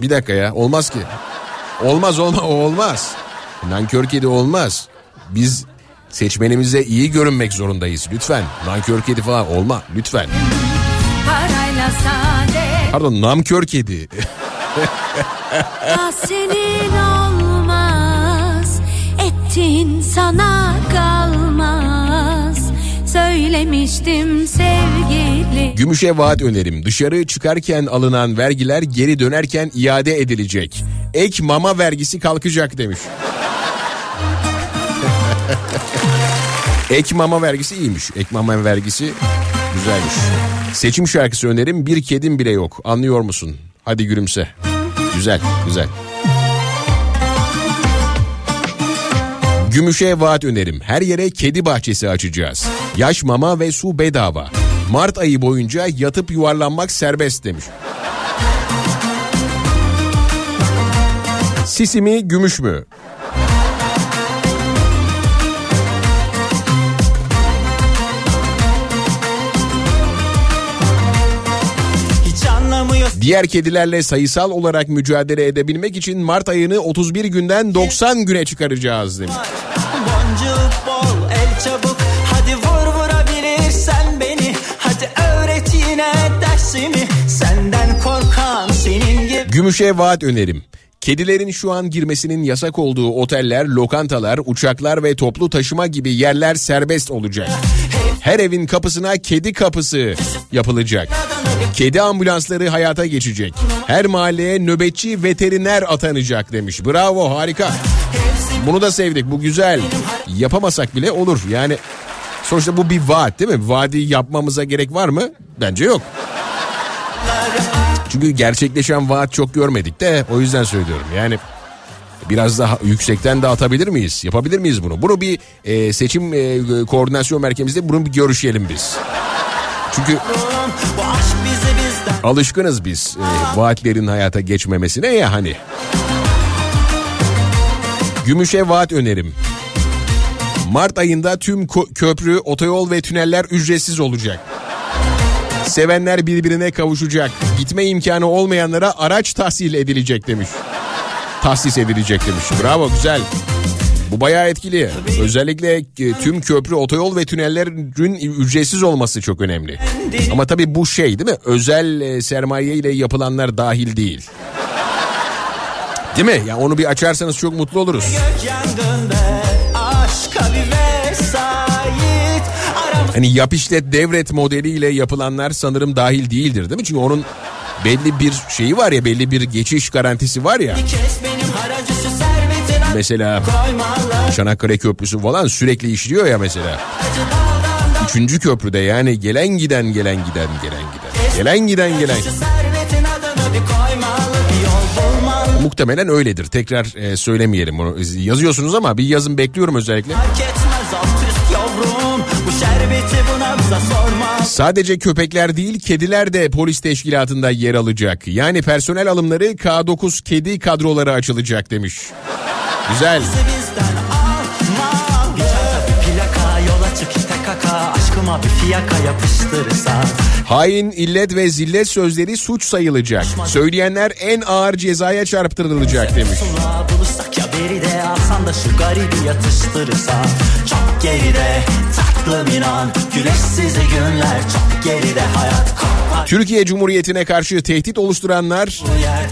Bir dakika ya olmaz ki. Olmaz olma o olmaz. Nankör Kedi olmaz. Biz seçmenimize iyi görünmek zorundayız lütfen. Nankör Kedi falan olma lütfen. Pardon namkör kedi. Ah, senin olmaz Ettin sana kalmaz Söylemiştim sevgili Gümüşe vaat önerim. Dışarı çıkarken alınan vergiler geri dönerken iade edilecek. Ek mama vergisi kalkacak demiş. Ek mama vergisi iyiymiş. Ek mama vergisi güzelmiş. Seçim şarkısı önerim bir kedim bile yok. Anlıyor musun? Hadi gülümse. Güzel, güzel. Gümüşe vaat önerim. Her yere kedi bahçesi açacağız. Yaş mama ve su bedava. Mart ayı boyunca yatıp yuvarlanmak serbest demiş. Sisi mi gümüş mü? Diğer kedilerle sayısal olarak mücadele edebilmek için Mart ayını 31 günden 90 güne çıkaracağız demiş. Boncuk bol el çabuk Gümüşe vaat önerim. Kedilerin şu an girmesinin yasak olduğu oteller, lokantalar, uçaklar ve toplu taşıma gibi yerler serbest olacak. Her evin kapısına kedi kapısı yapılacak. Kedi ambulansları hayata geçecek. Her mahalleye nöbetçi veteriner atanacak demiş. Bravo harika. Bunu da sevdik bu güzel. Yapamasak bile olur yani. Sonuçta bu bir vaat değil mi? Vaadi yapmamıza gerek var mı? Bence yok. Çünkü gerçekleşen vaat çok görmedik de o yüzden söylüyorum. Yani biraz daha yüksekten de atabilir miyiz? Yapabilir miyiz bunu? Bunu bir e, seçim e, koordinasyon merkezinde bunu bir görüşelim biz. Çünkü alışkınız biz e, vaatlerin hayata geçmemesine ya hani. Gümüşe vaat önerim. Mart ayında tüm köprü, otoyol ve tüneller ücretsiz olacak. Sevenler birbirine kavuşacak. Gitme imkanı olmayanlara araç tahsil edilecek demiş. Tahsis edilecek demiş. Bravo güzel. Bu bayağı etkili. Özellikle e, tüm köprü, otoyol ve tünellerin ücretsiz olması çok önemli. Ama tabii bu şey değil mi? Özel e, sermaye ile yapılanlar dahil değil. Değil mi? Ya onu bir açarsanız çok mutlu oluruz. gök Hani yap işlet devret modeliyle yapılanlar sanırım dahil değildir değil mi? Çünkü onun belli bir şeyi var ya belli bir geçiş garantisi var ya. Mesela Çanakkale Köprüsü falan sürekli işliyor ya mesela. Üçüncü köprüde yani gelen giden gelen giden gelen giden. Gelen giden gelen. Muhtemelen öyledir. Tekrar e, söylemeyelim bunu. Yazıyorsunuz ama bir yazın bekliyorum özellikle. Fark etmez Sadece köpekler değil kediler de polis teşkilatında yer alacak. Yani personel alımları K9 kedi kadroları açılacak demiş. Güzel. bizden TKK Aşkıma bir fiyaka yapıştırırsa Hain, illet ve zillet sözleri suç sayılacak. Söyleyenler en ağır cezaya çarptırılacak demiş. Buluşsak ya beri de alsan da şu garibi yatıştırırsa Çok geride tatlım inan Güneşsiz günler çok geride hayat kopar Türkiye Cumhuriyeti'ne karşı tehdit oluşturanlar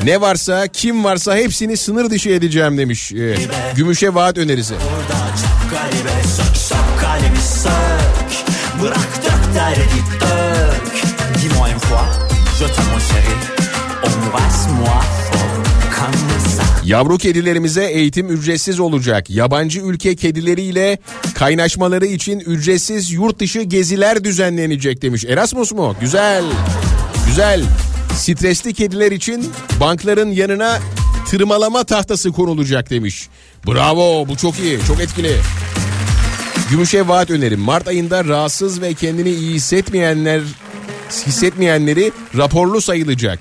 ne varsa kim varsa hepsini sınır dışı edeceğim demiş. Ee, Gümüşe vaat önerisi. Burada çok garibe sök sök Bırak dök derdi dök Dis-moi une fois Je t'aime mon chéri Embrasse-moi Yavru kedilerimize eğitim ücretsiz olacak. Yabancı ülke kedileriyle kaynaşmaları için ücretsiz yurt dışı geziler düzenlenecek demiş. Erasmus mu? Güzel. Güzel. Stresli kediler için bankların yanına tırmalama tahtası konulacak demiş. Bravo bu çok iyi çok etkili. Gümüşe vaat önerim. Mart ayında rahatsız ve kendini iyi hissetmeyenler hissetmeyenleri raporlu sayılacak.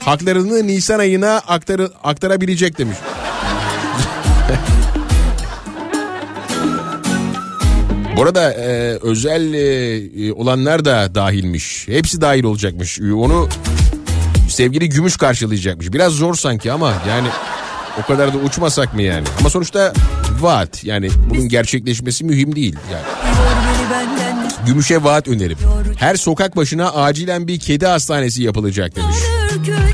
Haklarını Nisan ayına aktarı, aktarabilecek demiş. Bu arada e, özel e, olanlar da dahilmiş. Hepsi dahil olacakmış. E, Onu sevgili Gümüş karşılayacakmış. Biraz zor sanki ama yani o kadar da uçmasak mı yani? Ama sonuçta vaat yani bunun gerçekleşmesi mühim değil yani. Gümüşe vaat önerim. Her sokak başına acilen bir kedi hastanesi yapılacak demiş.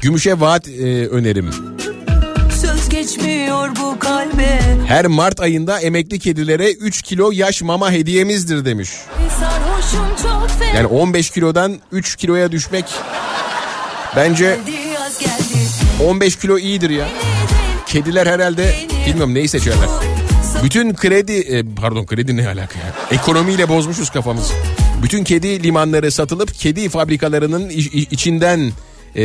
Gümüşe vaat e, önerim. Söz geçmiyor bu kalbe Her Mart ayında emekli kedilere 3 kilo yaş mama hediyemizdir demiş. Yani 15 kilodan 3 kiloya düşmek bence Geldi yaz geldi 15 kilo iyidir ya. Kediler herhalde bilmiyorum neyi seçerler. Bütün kredi e, pardon kredi ne alaka ya? Ekonomiyle bozmuşuz kafamızı. Bütün kedi limanları satılıp kedi fabrikalarının iç- iç- içinden e,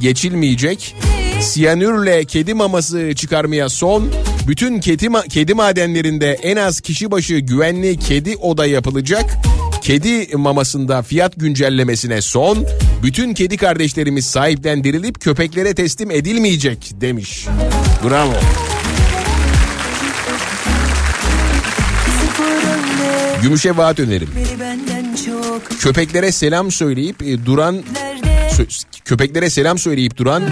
geçilmeyecek. Siyanürle kedi maması çıkarmaya son. Bütün kedi, ma- kedi madenlerinde en az kişi başı güvenli kedi oda yapılacak. Kedi mamasında fiyat güncellemesine son. Bütün kedi kardeşlerimiz sahiplendirilip köpeklere teslim edilmeyecek demiş. Bravo. Gümüşe vaat önerim. Köpeklere selam söyleyip e, duran sö- köpeklere selam söyleyip duran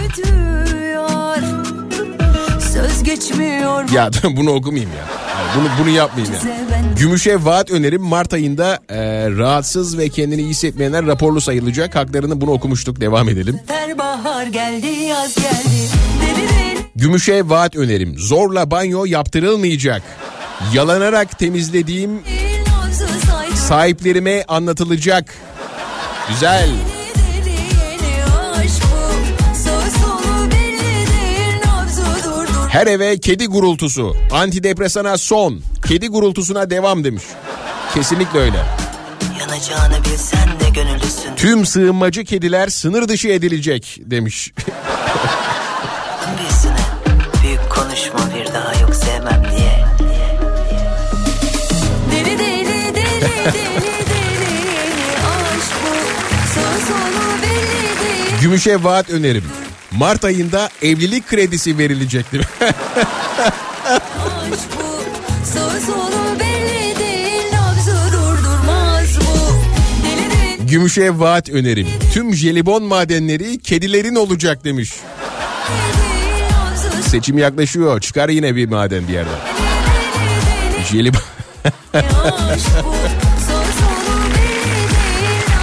ya bunu okumayayım ya. Bunu bunu yapmayayım ya. Gümüşe vaat önerim Mart ayında e, rahatsız ve kendini iyi hissetmeyenler raporlu sayılacak. Haklarını bunu okumuştuk. Devam edelim. Her bahar geldi yaz geldi Gümüşe vaat önerim. Zorla banyo yaptırılmayacak. Yalanarak temizlediğim sahiplerime anlatılacak. Güzel. Her eve kedi gurultusu. Antidepresana son. Kedi gurultusuna devam demiş. Kesinlikle öyle. Yanacağını bilsen de gönüllüsün Tüm sığınmacı kediler sınır dışı edilecek demiş. Gümüşe vaat önerim. Mart ayında evlilik kredisi verilecek değil mi? aşk bu Söz sonu belli değil Nabzı durdurmaz bu Deli deli Gümüşe vaat önerim. Tüm jelibon madenleri kedilerin olacak demiş. Seçim yaklaşıyor. Çıkar yine bir maden bir yerden. Jelibon.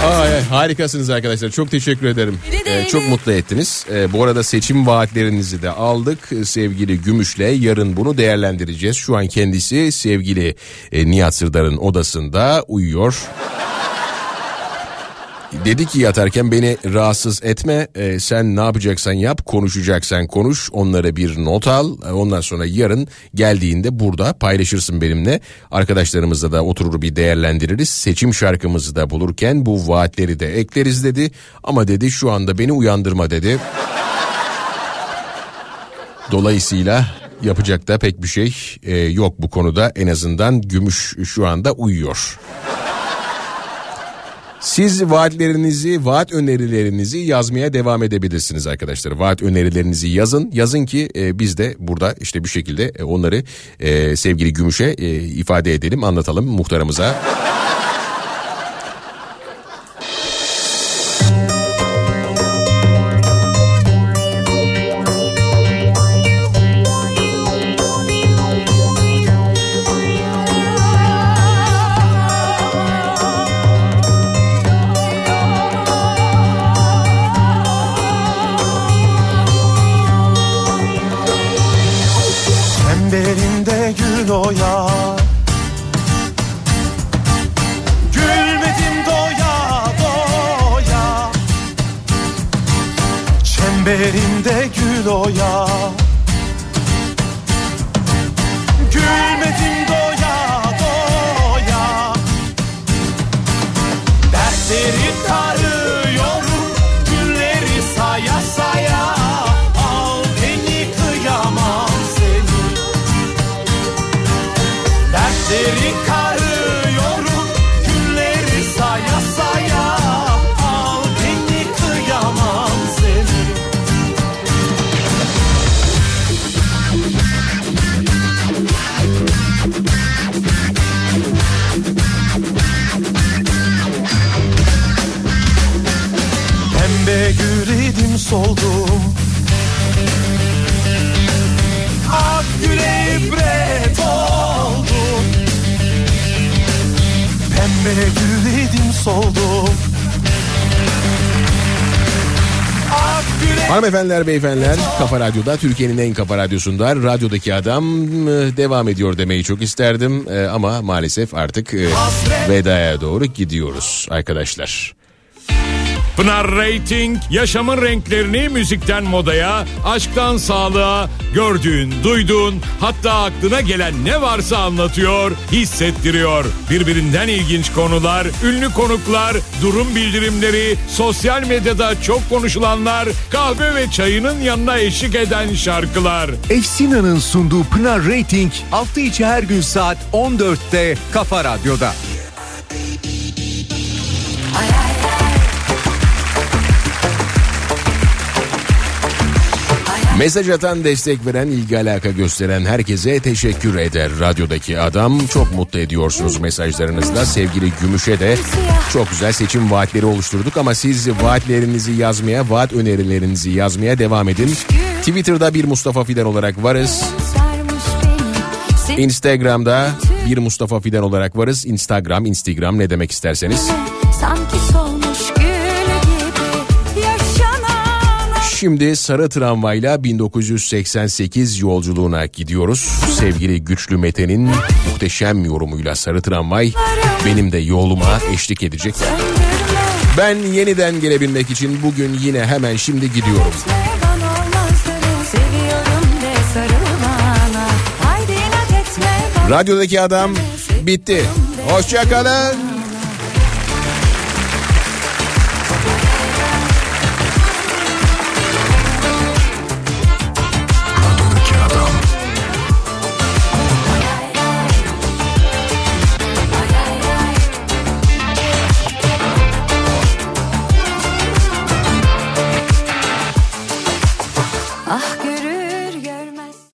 Ay, harikasınız arkadaşlar. Çok teşekkür ederim. Ee, çok mutlu ettiniz. Ee, bu arada seçim vaatlerinizi de aldık Ee, sevgili Gümüş'le. Yarın bunu değerlendireceğiz. Şu an kendisi sevgili e, Nihat Sırdar'ın odasında uyuyor. Dedi ki yatarken beni rahatsız etme. Ee, sen ne yapacaksan yap, konuşacaksan konuş. Onlara bir not al. Ee, Ondan sonra yarın geldiğinde burada paylaşırsın benimle. Arkadaşlarımızla da oturur bir değerlendiririz. Seçim şarkımızı da bulurken bu vaatleri de ekleriz dedi. Ama dedi şu anda beni uyandırma dedi. Dolayısıyla yapacak da pek bir şey e, yok bu konuda. En azından gümüş şu anda uyuyor. Siz vaatlerinizi, vaat önerilerinizi yazmaya devam edebilirsiniz arkadaşlar. Vaat önerilerinizi yazın. Yazın ki e, biz de burada işte bir şekilde e, onları e, sevgili Gümüş'e e, ifade edelim, anlatalım muhtarımıza. doya güle Hanımefendiler, beyefendiler, Kafa Radyo'da, Türkiye'nin en kafa radyosunda radyodaki adam e, devam ediyor demeyi çok isterdim. E, ama maalesef artık e, vedaya doğru gidiyoruz arkadaşlar. Pınar Rating yaşamın renklerini müzikten modaya, aşktan sağlığa, gördüğün, duyduğun, hatta aklına gelen ne varsa anlatıyor, hissettiriyor. Birbirinden ilginç konular, ünlü konuklar, durum bildirimleri, sosyal medyada çok konuşulanlar, kahve ve çayının yanına eşlik eden şarkılar. Efsina'nın sunduğu Pınar Rating hafta içi her gün saat 14'te Kafa Radyo'da. Mesaj atan, destek veren, ilgi alaka gösteren herkese teşekkür eder. Radyodaki adam çok mutlu ediyorsunuz mesajlarınızla. Sevgili Gümüş'e de çok güzel seçim vaatleri oluşturduk ama siz vaatlerinizi yazmaya, vaat önerilerinizi yazmaya devam edin. Twitter'da bir Mustafa Fidan olarak varız. Instagram'da bir Mustafa Fidan olarak varız. Instagram, Instagram ne demek isterseniz. Şimdi sarı tramvayla 1988 yolculuğuna gidiyoruz. Sevgili Güçlü Mete'nin muhteşem yorumuyla sarı tramvay benim de yoluma eşlik edecek. Ben yeniden gelebilmek için bugün yine hemen şimdi gidiyorum. Radyodaki adam bitti. Hoşçakalın.